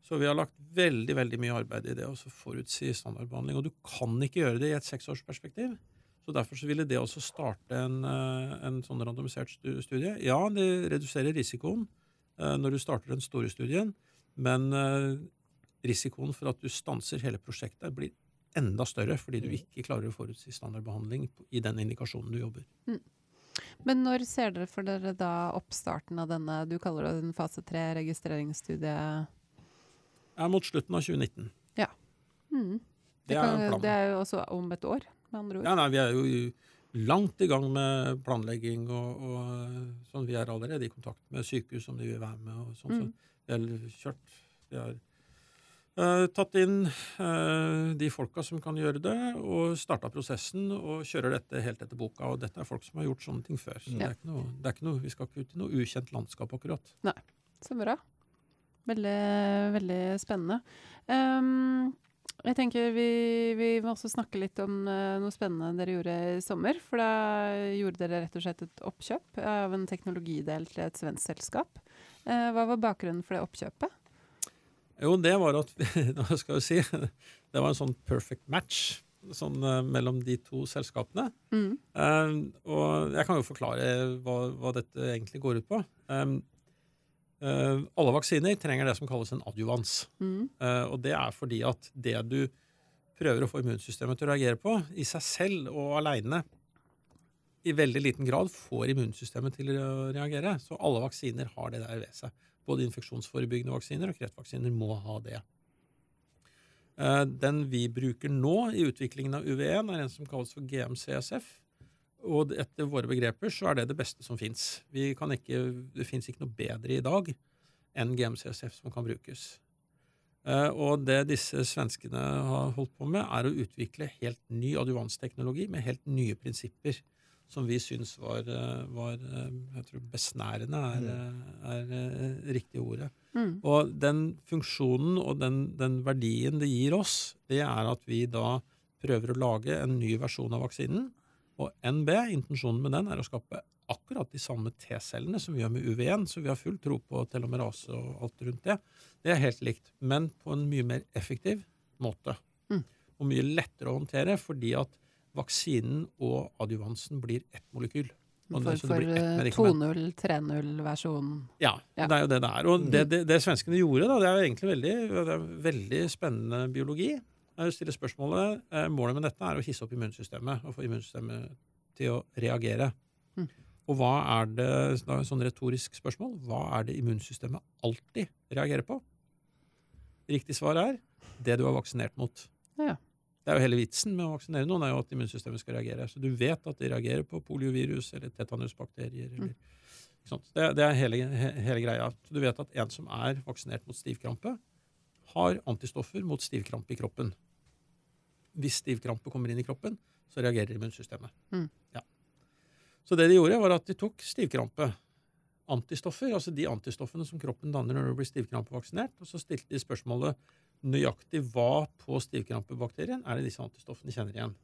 Så vi har lagt veldig veldig mye arbeid i det å forutsi standardbehandling. Og du kan ikke gjøre det i et seksårsperspektiv. Så Derfor så ville det også starte en, eh, en sånn randomisert studie. Ja, det reduserer risikoen eh, når du starter den store studien, men eh, risikoen for at du stanser hele prosjektet, blir enda større fordi du ikke klarer å forutsi standardbehandling i den indikasjonen du jobber. Men når ser dere for dere da oppstarten av denne, du kaller det den fase 3 registreringsstudie? Ja, mot slutten av 2019. Mm. Det er kan- det er jo også om et år, med andre ord. Ja, nei, Vi er jo langt i gang med planlegging, og, og sånn. vi er allerede i kontakt med sykehus som de vil være med. og sånn, Mm. så Vi har kjørt Vi har uh, tatt inn uh, de folka som kan gjøre det, og starta prosessen og kjører dette helt etter boka. Og dette er folk som har gjort sånne ting før. Så det, er ikke noe, det er ikke noe, vi skal ikke ut i noe ukjent landskap, akkurat. Nei, Så bra. Veldig, veldig spennende. Ehm, jeg tenker vi, vi må også snakke litt om eh, noe spennende dere gjorde i sommer. For da gjorde dere rett og slett et oppkjøp av en teknologidel til et svensk selskap. Eh, hva var bakgrunnen for det oppkjøpet? Jo, det var at <laughs> Hva skal jeg si? Det var en sånn perfect match sånn, eh, mellom de to selskapene. Mm. Um, og jeg kan jo forklare hva, hva dette egentlig går ut på. Um, uh, alle vaksiner trenger det som kalles en adjuvans. Mm. Uh, og det er fordi at det du prøver å få immunsystemet til å reagere på, i seg selv og aleine, i veldig liten grad får immunsystemet til å reagere. Så alle vaksiner har det der ved seg. Både infeksjonsforebyggende vaksiner og kreftvaksiner må ha det. Uh, Den vi bruker nå i utviklingen av UV1, er en som kalles for GMCSF. Og etter våre begreper så er det det beste som fins. Det fins ikke noe bedre i dag enn GMCSF som kan brukes. Eh, Og det disse svenskene har holdt på med, er å utvikle helt ny adjuvansteknologi med helt nye prinsipper. Som vi syns var, eh, var eh, jeg tror besnærende er, eh, er riktig ordet. Mm. Og den funksjonen og den, den verdien det gir oss, det er at vi da prøver å lage en ny versjon av vaksinen. Og NB, intensjonen med den, er å skape akkurat de samme T-cellene som vi gjør med UV1, så vi har full tro på telomerase og alt rundt det. Det er helt likt, men på en mye mer effektiv måte. Mm. Og mye lettere å håndtere, fordi at vaksinen og adjuvansen blir ett molekyl. For, det- så det for blir ett eh, medikament. 2.0-3.0-versjonen. Ja, Ja. det er jo det det er. Og det, det, det svenskene gjorde, da, det er jo egentlig veldig, er veldig spennende biologi. Jeg stiller spørsmålet, eh, Målet med dette er å hisse opp immunsystemet og få immunsystemet til å reagere. Mm. Og hva er det, da er sånn retorisk spørsmål, hva er det immunsystemet alltid reagerer på? Riktig svar er det du er vaksinert mot. Ja. Det er jo hele vitsen med å vaksinere noen, er jo at immunsystemet skal reagere. Så du vet at de reagerer på poliovirus eller tetanusbakterier. Mm. Eller, ikke sant? Det, det er hele, he, hele greia. Så du vet at en som er vaksinert mot stivkrampe, har antistoffer mot stivkrampe i kroppen. Hvis stivkrampe kommer inn i kroppen, så reagerer immunsystemet. Mm. Ja. Så det de gjorde, var at de tok stivkrampe. Antistoffer, altså de antistoffene som kroppen danner når du blir stivkrampevaksinert. Og så stilte de spørsmålet nøyaktig hva på stivkrampebakterien er det disse antistoffene kjenner igjen.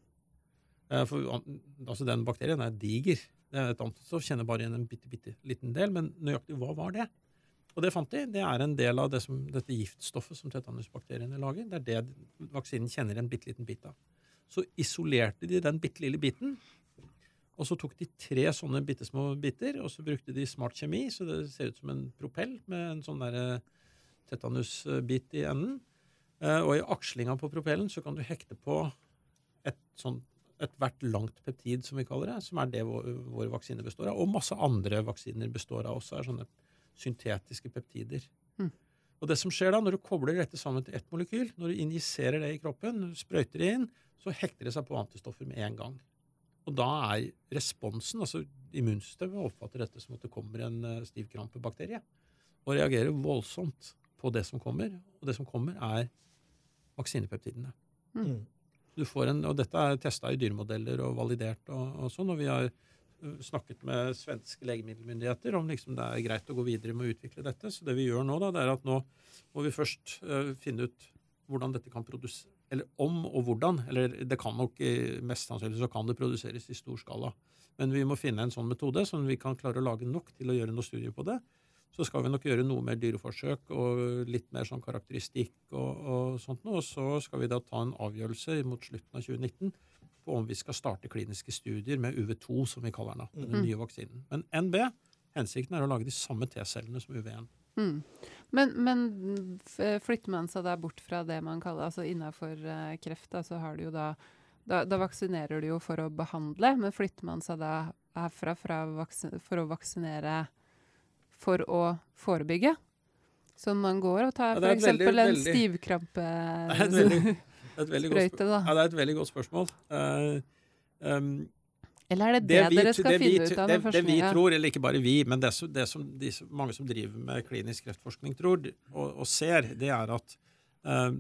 Eh, For altså den bakterien er diger. Det er et antistoff kjenner bare igjen en bitte, bitte liten del, men nøyaktig hva var det? Og det fant de. Det er en del av det som, dette giftstoffet som tetanusbakteriene lager. Det er det vaksinen kjenner en bitte liten bit av. Så isolerte de den bitte lille biten, og så tok de tre sånne bitte små biter, og så brukte de smart kjemi, så det ser ut som en propell med en sånn der eh, tetanusbit i enden. Eh, og i akslinga på propellen så kan du hekte på et sånt ethvert langt peptid, som vi kaller det, som er det vår, vår vaksine består av. Og masse andre vaksiner består av også, er sånne syntetiske peptider. Mm. Og det som skjer da, når du kobler dette sammen til ett molekyl, når du injiserer det i kroppen, sprøyter det inn, så hekter det seg på antistoffer med en gang. Og da er responsen, altså immunsystemet oppfatter dette som at det kommer en uh, stivkrampebakterie, og reagerer voldsomt på det som kommer. Og det som kommer, er vaksinepeptidene. Mm. Du får en, og dette er testa i dyremodeller og validert og, og sånn. Og vi har snakket med svenske legemiddelmyndigheter om liksom det er greit å gå videre med å utvikle dette. Så det vi gjør nå, da, det er at nå må vi først uh, finne ut hvordan dette kan produseres Eller om og hvordan. Eller det kan nok mest sannsynlig så kan det produseres i stor skala. Men vi må finne en sånn metode som vi kan klare å lage nok til å gjøre noe studie på det så skal vi nok gjøre noe mer dyreforsøk og litt mer sånn karakteristikk og, og sånt noe. Og så skal vi da ta en avgjørelse mot slutten av 2019 på om vi skal starte kliniske studier med UV2, som vi kaller den, den mm. nye vaksinen. Men NB, hensikten er å lage de samme T-cellene som UV1. Mm. Men, men, flytter man seg da bort fra det man kaller altså Innenfor uh, kreft da, så har du jo da, da, da vaksinerer du jo for å behandle, men flytter man seg da herfra for å vaksinere for å forebygge. Som man går og tar ja, f.eks. en <laughs> stivkrampesprøyte, da. Ja, det er et veldig godt spørsmål. Uh, um, eller er det det, det vi, dere skal det finne vi, ut av Det? Det vi tror, eller ikke bare vi, men det, som, det som de, mange som driver med klinisk kreftforskning tror og, og ser, det er at uh,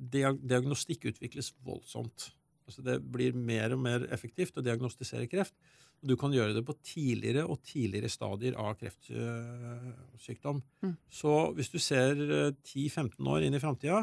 diagnostikk utvikles voldsomt. Altså det blir mer og mer effektivt å diagnostisere kreft. Og du kan gjøre det på tidligere og tidligere stadier av kreftsykdom. Mm. Så hvis du ser 10-15 eh, år inn i framtida,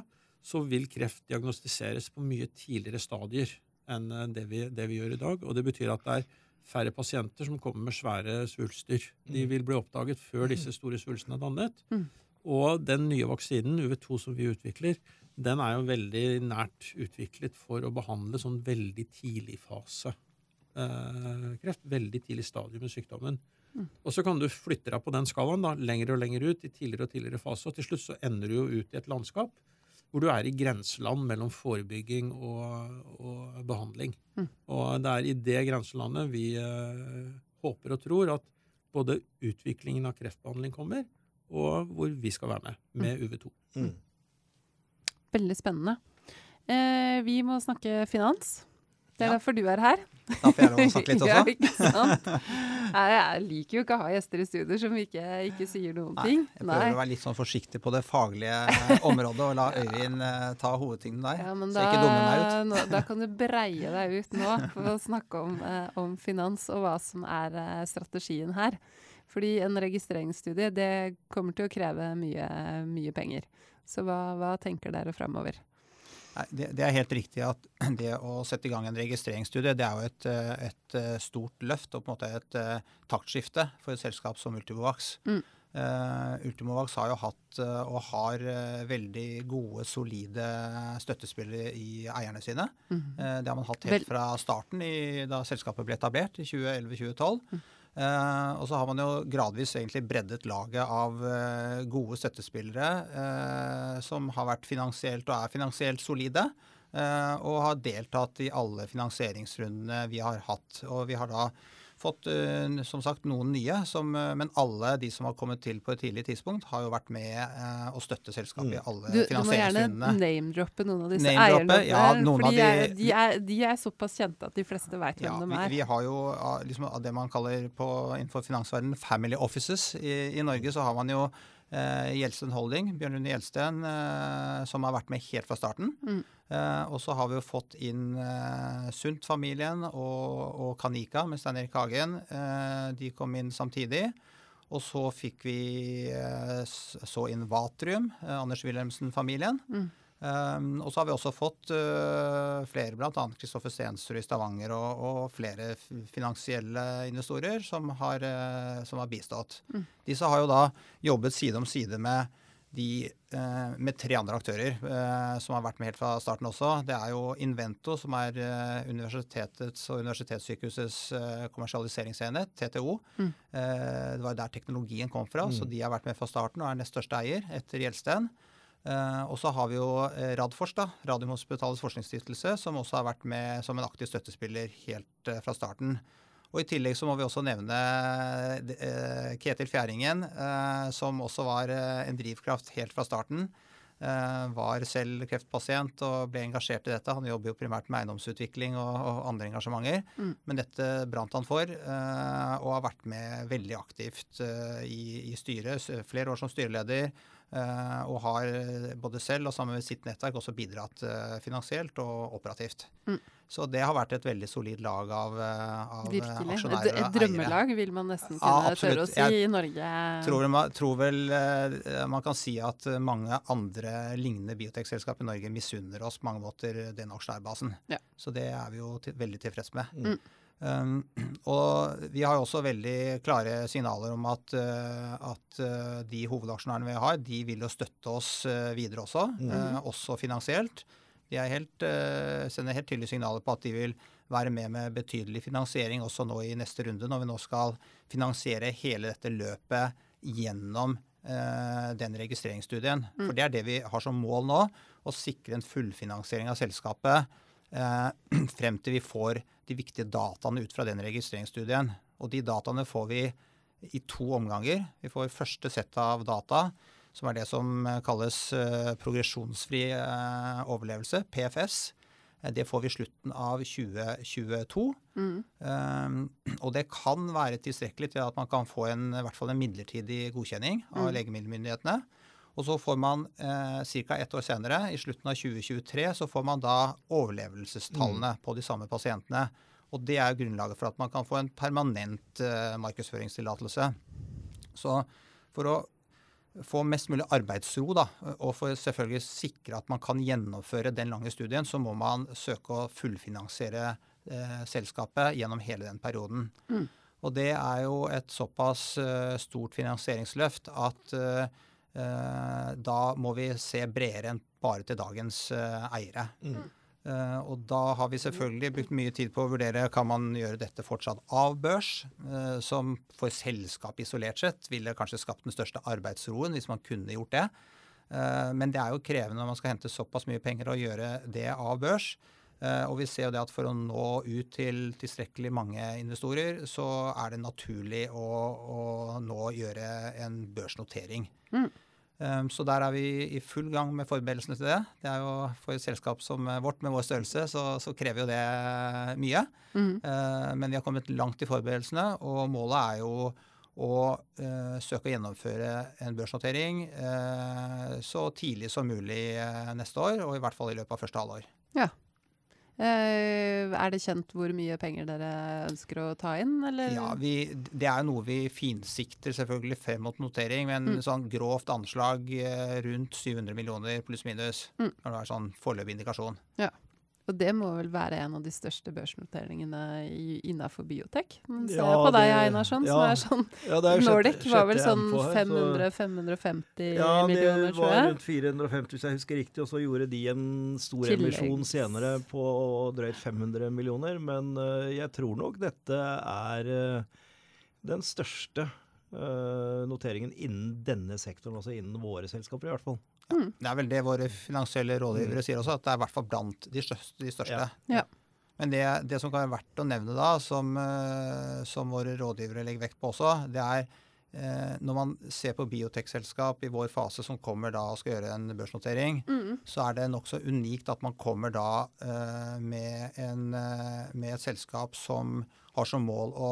så vil kreft diagnostiseres på mye tidligere stadier enn eh, det vi, det vi, gjør i dag. Og det betyr at det er færre pasienter som kommer med svære svulster. De mm. vil bli oppdaget før mm. disse store svulstene er dannet. Mm. Og den nye vaksinen, UV2, som vi utvikler, den er jo veldig nært utviklet for å behandle sånn veldig tidlig fase eh, kreft. Veldig tidlig stadium i sykdommen. Mm. Og så kan du flytte deg på den skalaen da, lenger og lenger ut i tidligere og tidligere fase. Og til slutt så ender du jo ut i et landskap hvor du er i grenseland mellom forebygging og, og behandling. Mm. Og det er i det grenselandet vi eh, håper og tror at både utviklingen av kreftbehandling kommer, og hvor vi skal være med, med mm. UV2. Mm. Veldig spennende. Eh, vi må snakke finans. Det er ja. derfor du er her. Da får jeg lov å snakke litt <laughs> også. ja, ikke sant? Jeg liker jo ikke å ha gjester i studio som ikke, ikke sier noen Nei, ting. Jeg prøver Nei. å være litt sånn forsiktig på det faglige området og la Øyvind uh, ta hovedtingen der. Ja, så jeg ikke dummer meg ut. Nå, da kan du breie deg ut nå for å snakke om, uh, om finans og hva som er uh, strategien her. Fordi en registreringsstudie det kommer til å kreve mye, mye penger. Så hva, hva tenker dere framover? Det, det, er helt riktig at <clears throat> det å sette i gang en registreringsstudie det er jo et, et stort løft og på en måte et uh, taktskifte for et selskap som Ultimovax. Mm. Uh, Ultimovax har jo hatt uh, og har veldig gode, solide støttespillere i eierne sine. Mm. det har man hatt helt fra starten, i, da selskapet ble etablert i 2011-2012. Mm. Eh, og så har man jo gradvis egentlig breddet laget av eh, gode støttespillere eh, som har vært finansielt og er finansielt solide. Og har deltatt i alle finansieringsrundene vi har hatt. Og vi har da fått uh, som sagt noen nye, som, uh, men alle de som har kommet til på et tidlig tidspunkt, har jo vært med å støtte selskapet mm. i alle du, finansieringsrundene. Du må gjerne name-droppe noen av disse eierne. Ja, noen av de, er, de, er, de, er, såpass kjente at de fleste ja, hvem de er. Vi, vi har jo liksom, det man kaller på, innenfor finansverdenen family offices. I, I, Norge så har man jo eh, Gjelsten Holding, Bjørn Rune Gjelsten, eh, som har vært med helt fra starten. Mm. Eh, og så har vi jo fått inn eh, Sundt-familien og, og, Kanika med Stein Erik Hagen. Eh, de kom inn samtidig. Og så fikk vi eh, så inn Vatrium, eh, Anders Wilhelmsen-familien. Mm. Um, og så har vi også fått uh, flere, bl.a. Kristoffer Stensrud i Stavanger og, og, flere finansielle investorer som har, uh, som har bistått. Mm. Disse har jo da jobbet side om side med, de, uh, med tre andre aktører som har vært med helt fra starten også. Det er jo Invento, som er universitetets og universitetssykehusets kommersialiseringsenhet, TTO. Mm. det var der teknologien kom fra, mm. så de har vært med fra starten og er nest største eier etter Gjelsten. Uh, og så har vi jo eh, Radfors, da, Radiumhospitalets forskningsstiftelse, som også har vært med som en aktiv støttespiller helt uh, fra starten. Og I tillegg så må vi også nevne Ketil Fjæringen, som også var en drivkraft helt fra starten. var selv kreftpasient og ble engasjert i dette. Han jobber jo primært med eiendomsutvikling og, andre engasjementer. Mm. Men dette brant han for, og har vært med veldig aktivt i, i styret. Flere år som styreleder Eh, og har eh, både selv og sammen med sitt nettverk også bidratt eh, finansielt og operativt. Mm. Så det har vært et veldig solid lag av, av Virkelig. aksjonærer et, et drømmelag vil man nesten kunne ja, tørre å si Jeg i Norge. Tror, tror vel man kan si at mange andre lignende biotekselskap i Norge misunner oss på mange måter den aksjonærbasen. Ja. Så det er vi jo til, veldig tilfreds med. Mm. Um, og vi har jo også veldig klare signaler om at, uh, at uh, de hovedaksjonærene vi har, de vil jo støtte oss uh, videre også, mm. også finansielt. De helt, sender helt tydelige signaler på at de vil være med med betydelig finansiering også nå i neste runde, når vi nå skal finansiere hele dette løpet gjennom den registreringsstudien. Mm. For det er det vi har som mål nå, å sikre en fullfinansiering av selskapet <clears throat> frem til vi får de viktige dataene ut fra den registreringsstudien. Og de dataene får vi i to omganger. Vi får første sett av data, som er det som eh, kalles uh, progresjonsfri overlevelse, PFS. Det får vi i slutten av 2022. Mm. Um, og det kan være tilstrekkelig til at man kan få en, i hvert fall en midlertidig godkjenning av mm. legemiddelmyndighetene. Og så får man eh, ca. ett år senere, i slutten av 2023, så får man da overlevelsestallene mm. på de samme pasientene. Og det er grunnlaget for at man kan få en permanent eh, markedsføringstillatelse. Så for å få mest mulig arbeidsro, da, og for selvfølgelig sikre at man kan gjennomføre den lange studien, så må man søke å fullfinansiere eh, selskapet gjennom hele den perioden. Mm. Og det er jo et såpass uh, stort finansieringsløft at Eh, da må vi se bredere enn bare til dagens eh, eiere. Mm. Uh, og da har vi selvfølgelig brukt mye tid på å vurdere kan man gjøre dette fortsatt av børs, uh, som for selskap isolert sett ville kanskje skapt den største arbeidsroen hvis man kunne gjort det. Uh, men det er jo krevende når man skal hente såpass mye penger og gjøre det av børs. og vi ser jo det at for å nå ut til tilstrekkelig mange investorer, så er det naturlig å, å nå gjøre en børsnotering. Mm. Um, så der er vi i full gang med forberedelsene til det. Det er jo For et selskap som vårt med vår størrelse, så, så krever jo det mye. Mm. Uh, men vi har kommet langt i forberedelsene, og målet er jo å uh, søke å gjennomføre en børsnotering så tidlig som mulig neste år, og i hvert fall i løpet av første halvår. Ja. Eh, er det kjent hvor mye penger dere ønsker å ta inn, eller? Ja, vi, det er noe vi finsikter selvfølgelig frem mot notering, med en mm. sånn grovt anslag eh, rundt 700 millioner pluss-minus. Mm. Når det er sånn foreløpig indikasjon. Ja. Og det må vel være en av de største børsnoteringene innafor biotek? Ser ja, på deg, Einarsson, ja, som er sånn ja, er Nordic var vel sånn 500-550 ja, millioner, tror jeg? Ja, det var rundt 450, hvis jeg husker riktig. Og så gjorde de en stor Tilleggs. emisjon senere på drøyt 500 millioner. Men uh, jeg tror nok dette er uh, den største uh, noteringen innen denne sektoren, altså innen våre selskaper i hvert fall. Mm. Det er vel det våre finansielle rådgivere mm. sier også, at det er i hvert fall blant de største. De største. Ja. Ja. Men det, det, som kan være verdt å nevne da, som, uh, som, våre rådgivere legger vekt på også, det er uh, når man ser på biotekselskap i vår fase som kommer da og skal gjøre en børsnotering, mm. så er det nokså unikt at man kommer da uh, med, en, med et selskap som har som mål å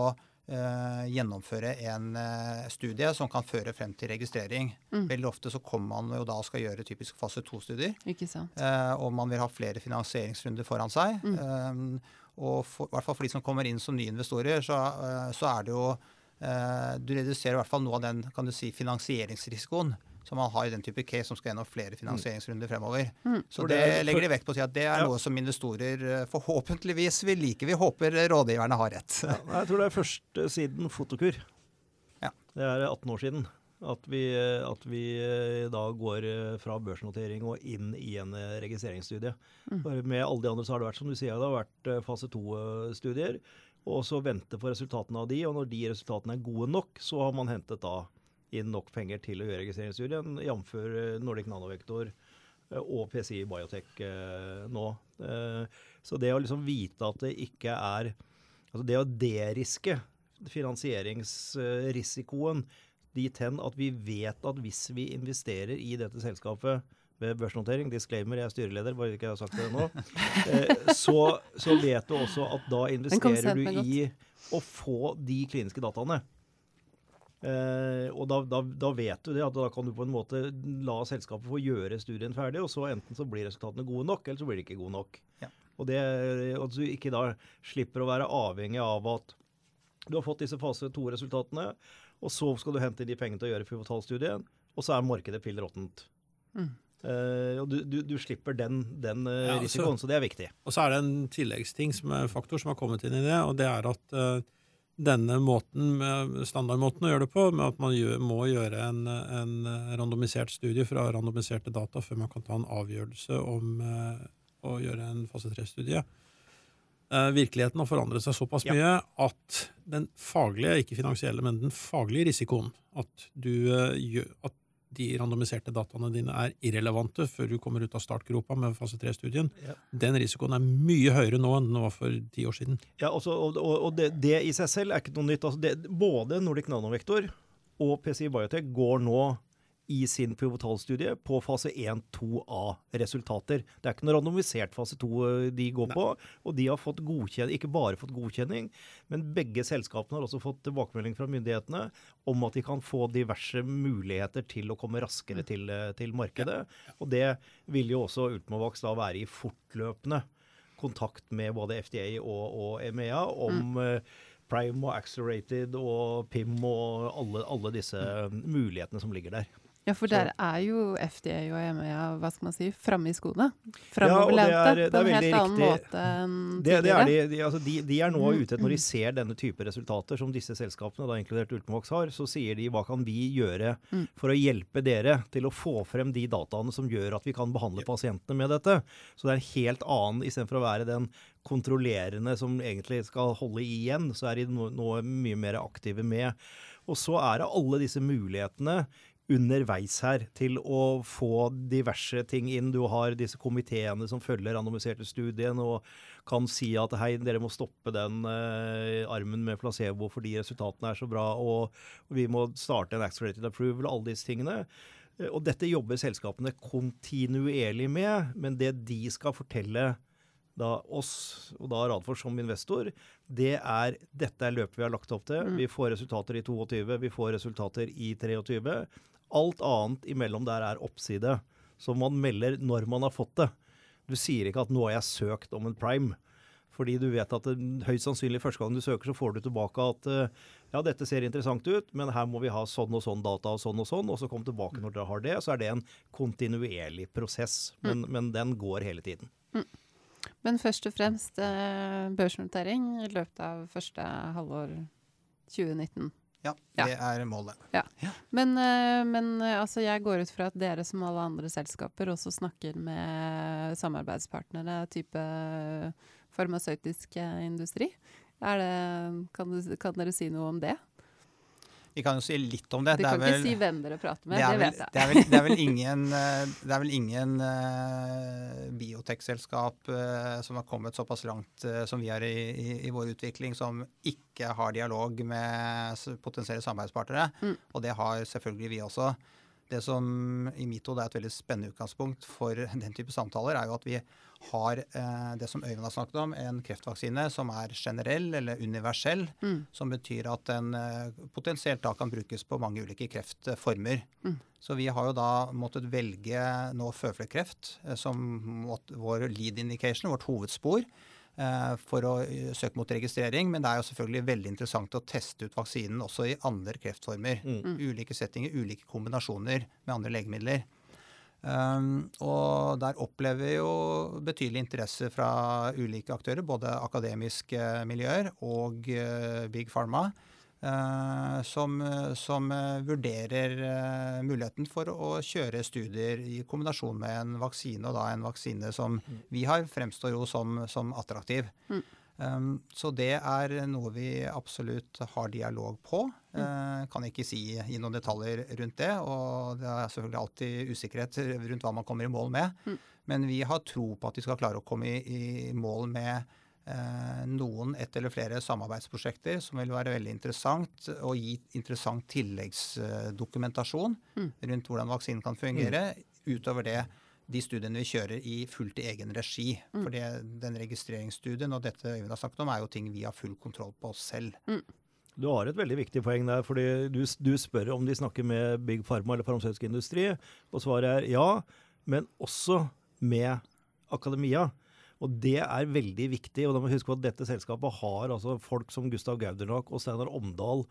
gjennomføre en uh, studie som kan føre frem til registrering. Mm. Veldig ofte så kommer man jo da og skal gjøre typisk fase to-studier. Uh, og man vil ha flere finansieringsrunder foran seg. Mm. Og for, i hvert fall for de som kommer inn som nye investorer, så, så er det jo Du reduserer i hvert fall noe av den kan du si, finansieringsrisikoen Så man har den type case som skal gjennom flere finansieringsrunder fremover. Mm. Så det det er- legger de vekt på å si at det er Ja. noe som investorer eh, forhåpentligvis vil like. Vi håper rådgiverne har rett. Ja, jeg tror det er først siden Fotokur. Ja. Det er 18 år siden. At vi, at vi eh, da går eh, fra børsnotering og inn i en eh, registreringsstudie. Mm. Med alle de andre så har det vært som du sier, det har vært eh, fase to-studier. Og så vente på resultatene av de, og når de resultatene er gode nok, så har man hentet da inn nok penger til å gjøre registreringsstudien, jf. Nordic Nanovektor eh, og PCI Biotech eh, nå. Eh, Så det å liksom vite at det ikke er Altså det å deriske finansieringsrisikoen dit hen at vi vet at hvis vi investerer i dette selskapet ved børsnotering, disclaimer, jeg er styreleder, bare ikke jeg har sagt det nå, så, så vet du også at da investerer du i å få de kliniske dataene. Eh, og da, da, da vet du det, at da kan du på en måte la selskapet få gjøre studien ferdig, og så enten så blir resultatene gode nok, eller så blir de ikke gode nok. Ja. Og det, at du ikke da slipper å være avhengig av at du har fått disse fase 2-resultatene, og så skal du hente inn de pengene til å gjøre pivotalstudien, og så er markedet pill råttent. Mm. Uh, og du, du, du slipper den, den eh, Ja, risikoen, så det er viktig. Og så er det en tilleggsting som er faktor som har kommet inn i det, og det er at eh, denne måten, standardmåten å gjøre det på, med at man gjør, må gjøre en, en randomisert studie fra randomiserte data før man kan ta en avgjørelse om eh, å gjøre en fase 3-studie. Eh, virkeligheten har forandret seg såpass Ja. mye at den faglige, ikke finansielle, men den faglige risikoen, at, du, eh, at de randomiserte dataene dine er irrelevante før du kommer ut av startgropa med fase 3-studien, Ja. den risikoen er mye høyere nå enn den var for ti år siden. Ja, også, og, og, og det, det i seg selv er ikke noe nytt. Altså det, både Nordic Nanovektor og PCI Biotech går nå i sin pivotalstudie på fase 1-2A-resultater. Det er ikke noe randomisert fase 2 de går på, og de har fått ikke bare fått godkjenning, men begge selskapene har også fått tilbakemelding fra myndighetene om at de kan få diverse muligheter til å komme raskere til, eh, til markedet. Og det vil jo også Ultimovax da være i fortløpende kontakt med både FDA og, og EMEA om mm. Prime og Accelerated og PIM og alle, alle disse mulighetene som ligger der. Ja, for der er jo FDA og EMEA, hva skal man si, framme i skoene. Ja, det Framoverlente er- det er på en helt annen riktig. måte enn Det, det er de, de, altså de, de er nå Mm, ute når de ser denne type resultater som disse selskapene, da inkludert Ultimox, har. Så sier de hva kan vi gjøre Mm. for å hjelpe dere til å få frem de dataene som gjør at vi kan behandle pasientene med dette. Så det er en helt annen, istedenfor å være den kontrollerende som egentlig skal holde igjen, så er de nå mye mer aktive med. Og så er det alle disse mulighetene underveis her til å få diverse ting inn. Du har disse komiteene som følger randomiserte studien og kan si at hei, dere må stoppe den eh, armen med placebo fordi resultatene er så bra, og vi må starte en accelerated approval, alle disse tingene. Eh, Og dette jobber selskapene kontinuerlig med, men det de skal fortelle da oss, og da Radfors som investor, det er dette er løpet vi har lagt opp til. Mm. Vi får resultater i 22, vi får resultater i 23. Alt annet imellom der er oppside, som man melder når man har fått det. Du sier ikke at 'nå har jeg søkt om en prime'. Fordi du vet at det, høyst sannsynlig første gang du søker, så får du tilbake at eh, ja, dette ser interessant ut, men her må vi ha sånn og sånn data og sånn og sånn, og så kom tilbake når dere har det. Så er det en kontinuerlig prosess, men, men den går hele tiden. Men først og fremst eh, børsnotering i løpet av første halvår 2019. Ja, Ja. det er målet. Men, eh, men eh, altså, jeg går ut fra at dere som alle andre selskaper også snakker med samarbeidspartnere, type farmasøytisk eh, industri. Er det, kan, du, kan dere si noe om det? Vi kan jo si litt om det. Du det kan er vel, ikke si hvem dere prater med, det, det, er vet jeg. det, er vel, det er vel <laughs> ingen, eh, det er vel ingen eh, biotekselskap eh, som har kommet såpass langt uh, som vi har i, i, i vår utvikling, som ikke har dialog med potensielle samarbeidspartnere. Mm. Og det har selvfølgelig vi også. Det som i mitt hode er et veldig spennende utgangspunkt for den type samtaler, er jo at vi har eh, det som Øyvind har snakket om, en kreftvaksine som er generell eller universell Mm. som betyr at den eh, potensielt da kan brukes på mange ulike kreftformer. Mm. Så vi har jo da måttet velge nå føflekkreft eh, som vår lead indication, vårt hovedspor. Eh, for å søke mot registrering. Men det er jo selvfølgelig veldig interessant å teste ut vaksinen også i andre kreftformer. Mm. Ulike settinger, ulike kombinasjoner med andre legemidler. Um, og der opplever vi jo betydelig interesse fra ulike aktører, både akademiske miljøer og uh, Big Pharma. Uh, som, som uh, vurderer uh, muligheten for å kjøre studier i kombinasjon med en vaksine, og da en vaksine som mm. vi har, fremstår jo som, som attraktiv. Mm. Um, så det er noe vi absolutt har dialog på. Uh, kan ikke si, gi noen detaljer rundt det. Og det er selvfølgelig alltid usikkerhet rundt hva man kommer i mål med. Mm. Men vi har tro på at vi skal klare å komme i, i mål med Eh, noen ett eller flere samarbeidsprosjekter som vil være veldig interessant og gi interessant tilleggsdokumentasjon mm. rundt hvordan vaksinen kan fungere, mm. utover det de studiene vi kjører i fullt i egen regi. Mm. For den registreringsstudien og dette Øyvind har snakket om, er jo ting vi har full kontroll på oss selv. Du har et veldig viktig poeng der. fordi du, du, spør om de snakker med Big Pharma eller farmasøytisk industri, og svaret er ja, men også med akademia. Og det er veldig viktig. og da må vi huske på at Dette selskapet har altså folk som Gustav Gaudernak og Steinar Omdal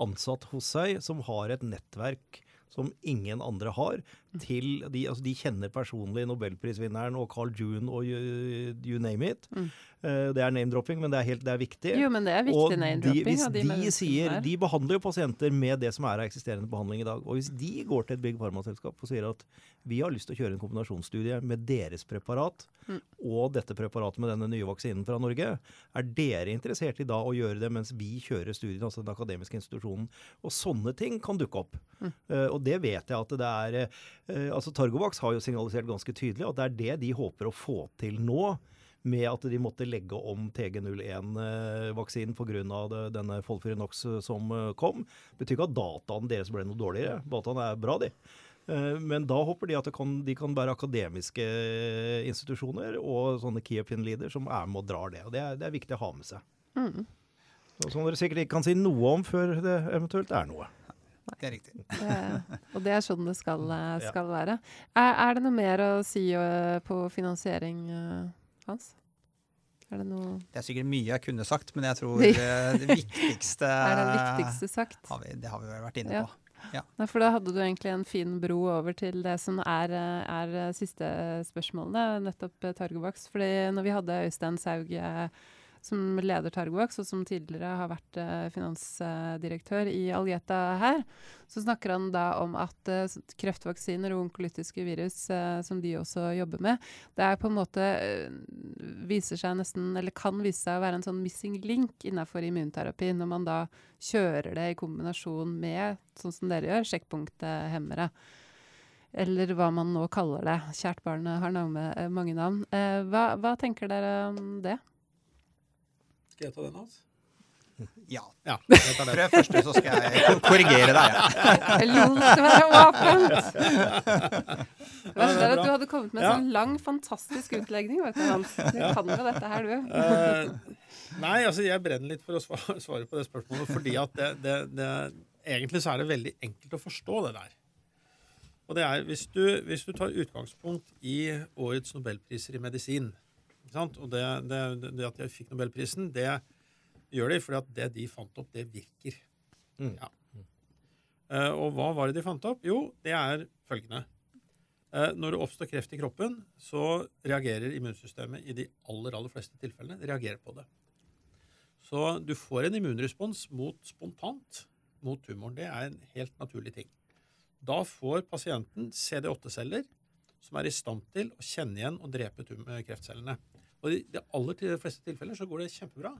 ansatt hos seg, som har et nettverk som ingen andre har. Til De, altså de kjenner personlig nobelprisvinneren og Carl June og you, you name it. Mm. Uh, det er name-dropping, men det er, helt, det er, viktig. Jo, men det er viktig name-dropping. Hvis de, de sier, de behandler jo pasienter med det som er av eksisterende behandling i dag. Og hvis de går til et Big Pharma-selskap og sier at vi har lyst til å kjøre en kombinasjonsstudie med deres preparat mm. og dette preparatet med denne nye vaksinen fra Norge, er dere interessert i da å gjøre det mens vi kjører studien, altså den akademiske institusjonen? Og sånne ting kan dukke opp. Mm. Uh, og det vet jeg at det er uh, altså Targovax har jo signalisert ganske tydelig at det er det de håper å få til nå med at de måtte legge om TG01-vaksinen pga. denne Folfirinox som kom. Det betyr ikke at dataene deres ble noe dårligere. Dataene er bra, de. Eh, men da håper de at kan, de kan være akademiske institusjoner og sånne key opinion leader som er med og drar det. og Det er, det er viktig å ha med seg. Mm. Som dere sikkert ikke kan si noe om før det eventuelt er noe. Det er riktig. Det, og det er sånn det skal, eh, skal ja. være. Er, er, det noe mer å si uh, på finansiering, uh, Hans? Er det noe Det er sikkert mye jeg kunne sagt, men jeg tror <laughs> det, viktigste <laughs> Er det viktigste sagt? Har vi, det har vi vært inne ja. på. Ja. Nei, for da hadde du egentlig en fin bro over til det som er, er siste spørsmålene, nettopp Targovax. Fordi når vi hadde Øystein Saug som leder Targovax, og som tidligere har vært uh, finansdirektør i Algeta her, så snakker han da om at uh, kreftvaksiner og onkolytiske virus, uh, som de også jobber med, det er på en måte viser seg nesten, eller kan vise seg å være en sånn missing link innenfor immunterapi, når man da kjører det i kombinasjon med, sånn som dere gjør, sjekkpunkthemmere eller hva man nå kaller det. Kjært barn har navne, mange navn. Eh, hva, hva, tenker dere om det? Skal jeg ta den, Hans? <laughs> Ja. ja For det første så skal jeg <laughs> korrigere deg. Jeg lot det være åpent! <laughs> Det verste er at du hadde kommet med en ja. sånn lang, fantastisk utlegning. vet Du Hans. Du kan jo dette her, du. Uh, nei, altså jeg brenner litt for å svare på det spørsmålet. fordi at det, det, det, egentlig så er det veldig enkelt å forstå det der. Og det er, hvis du, hvis du tar utgangspunkt i årets nobelpriser i medisin, og det, det, det, at jeg fikk nobelprisen, det gjør de fordi at det de fant opp, det virker. Mm. Ja. Uh, og hva var det de fant opp? Jo, det er følgende. Uh, når det oppstår kreft i kroppen, så reagerer immunsystemet i de aller, aller fleste tilfellene reagerer på det. Så du får en immunrespons mot spontant mot tumoren. Det er en helt naturlig ting. Da får pasienten CD8-celler som er i stand til å kjenne igjen og drepe kreftcellene. Og i de aller fleste tilfeller så går det kjempebra.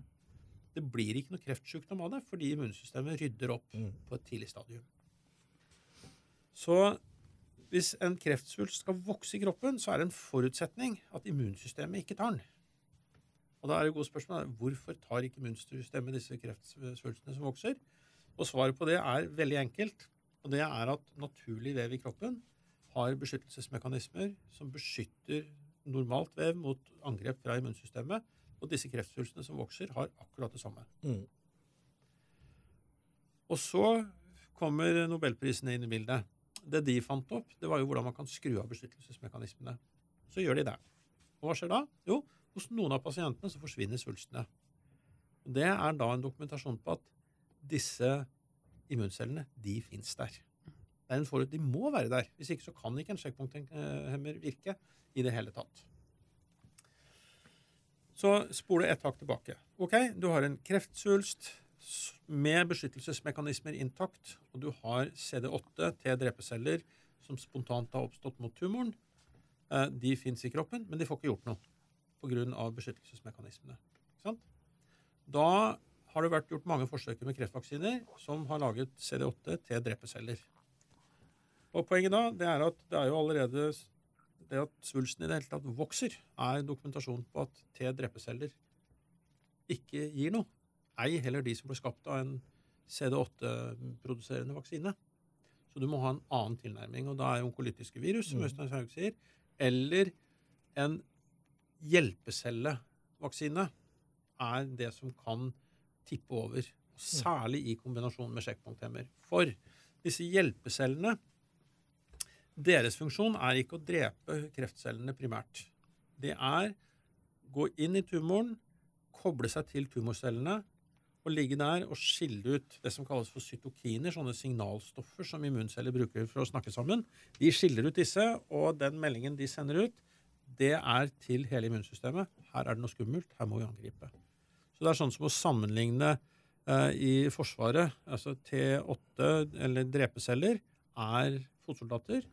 Det blir ikke noe kreftsykdom av det fordi immunsystemet rydder opp mm. på et tidlig stadium. Så hvis en kreftsvulst skal vokse i kroppen, så er det en forutsetning at immunsystemet ikke tar den. Og da er det gode spørsmål hvorfor tar ikke immunsystemet disse kreftsvulstene som vokser? Og svaret på det er veldig enkelt. Og det er at naturlig vev i kroppen har beskyttelsesmekanismer som beskytter normalt vev mot angrep fra immunsystemet. Og disse kreftsvulstene som vokser, har akkurat det samme. Mm. Og så kommer nobelprisene inn i bildet. Det de fant opp, det var jo hvordan man kan skru av beskyttelsesmekanismene. Så gjør de det. Og hva skjer da? Jo, hos noen av pasientene så forsvinner svulstene. Og Det er da en dokumentasjon på at disse immuncellene, de fins der. Det er en forut, De må være der. Hvis ikke så kan ikke en sjekkpunkthemmer virke i det hele tatt. Så spole ett hakk tilbake. Ok, Du har en kreftsvulst med beskyttelsesmekanismer intakt, og du har CD8 T-drepeceller som spontant har oppstått mot tumoren. Eh, de fins i kroppen, men de får ikke gjort noe pga. beskyttelsesmekanismene. Da har det vært gjort mange forsøk med kreftvaksiner som har laget CD8 T-drepeceller. Og Poenget da det er at det er jo allerede det at svulsten i det hele tatt vokser, er dokumentasjon på at T-drepeceller ikke gir noe. Ei heller de som ble skapt av en CD8-produserende vaksine. Så du må ha en annen tilnærming. Og da er onkolytiske virus, som Øystein Haug sier, eller en hjelpecellevaksine er det som kan tippe over. Særlig i kombinasjon med sjekkpunkthemmer. For disse hjelpecellene deres funksjon er ikke å drepe kreftcellene primært. Det er gå inn i tumoren, koble seg til tumorcellene og ligge der og skille ut det som kalles for cytokiner, sånne signalstoffer som immunceller bruker for å snakke sammen. De skiller ut disse, og den meldingen de sender ut, det er til hele immunsystemet. Her er det noe skummelt, her må vi angripe. Så det er sånn som å sammenligne eh, i Forsvaret. altså T8, eller drepeceller, er fotsoldater,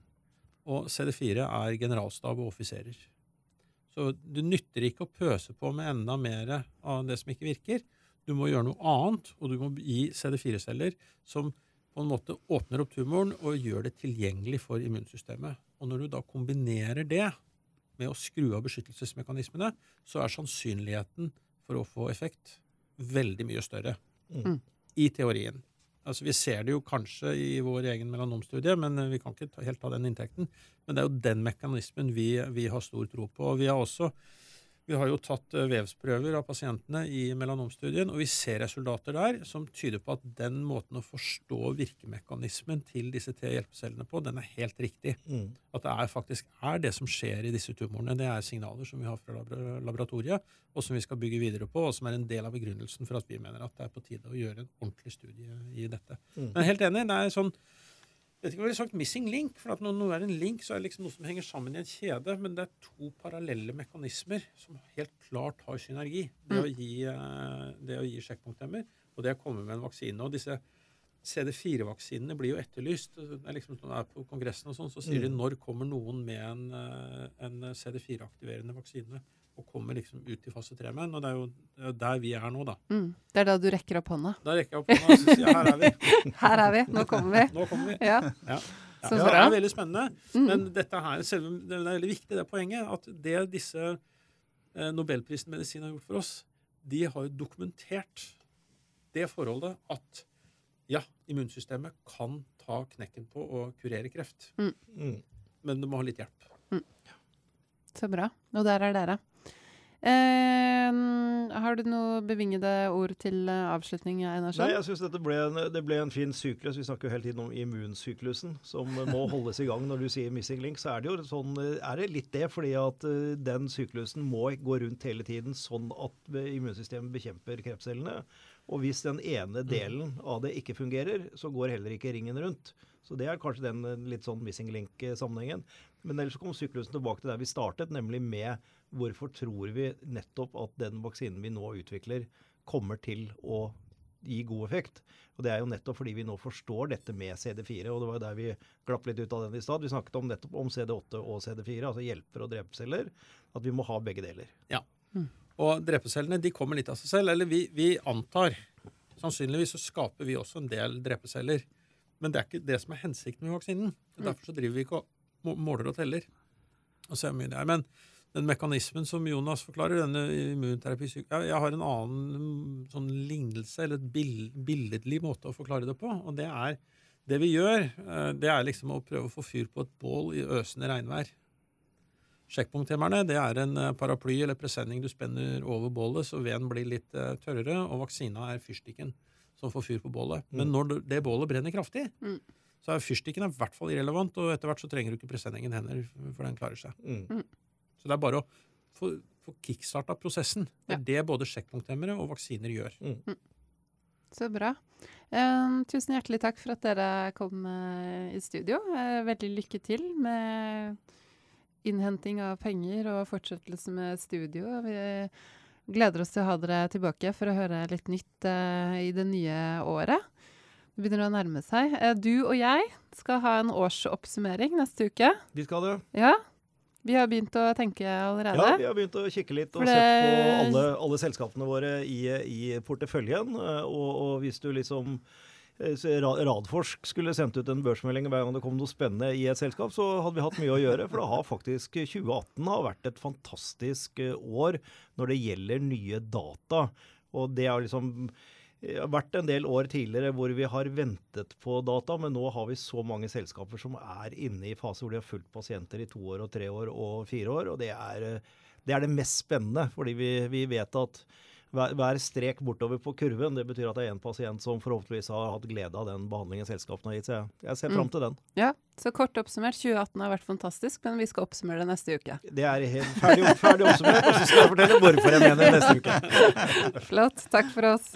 og CD4 er generalstab og offiserer. Så det nytter ikke å pøse på med enda mer av det som ikke virker. Du må gjøre noe annet, og du må gi CD4-celler som på en måte åpner opp tumoren og gjør det tilgjengelig for immunsystemet. Og når du da kombinerer det med å skru av beskyttelsesmekanismene, så er sannsynligheten for å få effekt veldig mye større. Mm. I teorien. Altså, vi ser det jo kanskje i vår egen melanomstudie, men vi kan ikke helt ta den inntekten. Men det er jo den mekanismen vi, vi har stor tro på. Og vi har også vi har jo tatt eh, vevsprøver av pasientene i melanomstudien, og vi ser resultater der som tyder på at den måten å forstå virkemekanismen til disse T-hjelpecellene på, den er helt riktig. Mm. At det er faktisk er det som skjer i disse tumorene. Det er signaler som vi har fra laboratoriet, og som vi skal bygge videre på, og som er en del av begrunnelsen for at vi mener at det er på tide å gjøre en ordentlig studie i dette. Mm. Men helt enig. det er sånn jeg vet ikke om jeg ville sagt 'missing link', for når noe er en link, så er det liksom noe som henger sammen i en kjede. Men det er to parallelle mekanismer som helt klart har synergi. Det å mm. gi, eh, det å gi sjekkpunkthemmer og det å komme med en vaksine. Og disse CD4-vaksinene blir jo etterlyst. Det er liksom Når du er på Kongressen, og sånn, så sier de mm. når kommer noen med en, eh, en CD4-aktiverende vaksine og kommer liksom ut i fase tre med den. Og det er jo der vi er nå, da. Mm. Det er da du rekker opp hånda? Da rekker jeg opp hånda og sier jeg her er vi. <laughs> her er vi. Nå kommer vi. Nå kommer vi. Ja. ja. Ja, det er veldig spennende. Mm. Men dette her, selve, det er veldig viktig, det poenget, at det disse eh, Nobelprisen medisin har gjort for oss, de har jo dokumentert det forholdet at ja, immunsystemet kan ta knekken på å kurere kreft. Mm. Mm. Men det må ha litt hjelp. Mm. Så bra. Og der er dere. Eh, har du noe bevingede ord til avslutning avslutning, Einarsson? Nei, jeg syns dette ble en, det ble en fin syklus. Vi snakker jo hele tiden om immunsyklusen, som <laughs> må holdes i gang. Når du sier 'missing link', så er det jo sånn, er det litt det. Fordi at den syklusen må gå rundt hele tiden, sånn at immunsystemet bekjemper kreftcellene. Og hvis den ene mm. delen av det ikke fungerer, så går heller ikke ringen rundt. Så det er kanskje den litt sånn missing link-sammenhengen. Men ellers kom syklusen tilbake til der vi startet, nemlig med Hvorfor tror vi nettopp at den vaksinen vi nå utvikler, kommer til å gi god effekt? Og Det er jo nettopp fordi vi nå forstår dette med CD4. og Det var jo der vi glapp litt ut av den i stad. Vi snakket om nettopp om CD8 og CD4, altså hjelper og drepeceller. At vi må ha begge deler. Ja. Mm. Og drepecellene de kommer litt av seg selv. Eller vi, vi antar Sannsynligvis så skaper vi også en del drepeceller. Men det er ikke det som er hensikten med vaksinen. Derfor så driver vi ikke og måler og teller. og ser mye det er. Men den mekanismen som Jonas forklarer, denne immunterapi Jeg har en annen mm, sånn lignelse, eller et billedlig måte å forklare det på. Og det er Det vi gjør, eh, det er liksom å prøve å få fyr på et bål i øsende regnvær. Sjekkpunkthemmerne det er en eh, paraply eller presenning du spenner over bålet, så veden blir litt eh, tørrere, og vaksina er fyrstikken som får fyr på bålet. Men mm. når det bålet brenner kraftig, mm. så er fyrstikken i hvert fall irrelevant, og etter hvert så trenger du ikke presenningen heller, for den klarer seg. Mm. Mm. Så det er bare å få, få kickstarta prosessen. Det er det både sjekkpunkthemmere og vaksiner gjør. Så bra. Eh, tusen hjertelig takk for at dere kom uh, i studio. Uh, veldig lykke til med innhenting av penger og fortsettelse med studio. Vi gleder oss til å ha dere tilbake for å høre litt nytt i det nye året. Det begynner å nærme seg. Du og jeg skal ha en årsoppsummering neste uke. Vi skal det. Ja, vi har begynt å tenke allerede. Ja, vi har begynt å kikke litt og det- sett på alle, alle selskapene våre i, i porteføljen. eh, Og, og hvis du liksom eh, Radforsk skulle sendt ut en børsmelding hver gang det kom noe spennende i et selskap, så hadde vi hatt mye å gjøre. For det har faktisk 2018 har vært et fantastisk eh, år når det gjelder nye data. Og det er liksom vært en del år tidligere hvor vi har ventet på data, men nå har vi så mange selskaper som er inne i fase hvor de har fulgt pasienter i to år og tre år og fire år. og det er eh, det er det mest spennende, fordi vi, vi vet at hver, hver strek bortover på kurven, det betyr at det er en pasient som forhåpentligvis har hatt glede av den behandlingen selskapene har gitt. Så jeg, jeg ser fram Mm. til den. Ja, så kort oppsummert, 2018 har vært fantastisk, men vi skal oppsummere det neste uke. Det er helt ferdig, ferdig oppsummert, og så skal jeg fortelle hvorfor jeg mener det neste uke. <laughs> Flott. Takk for oss.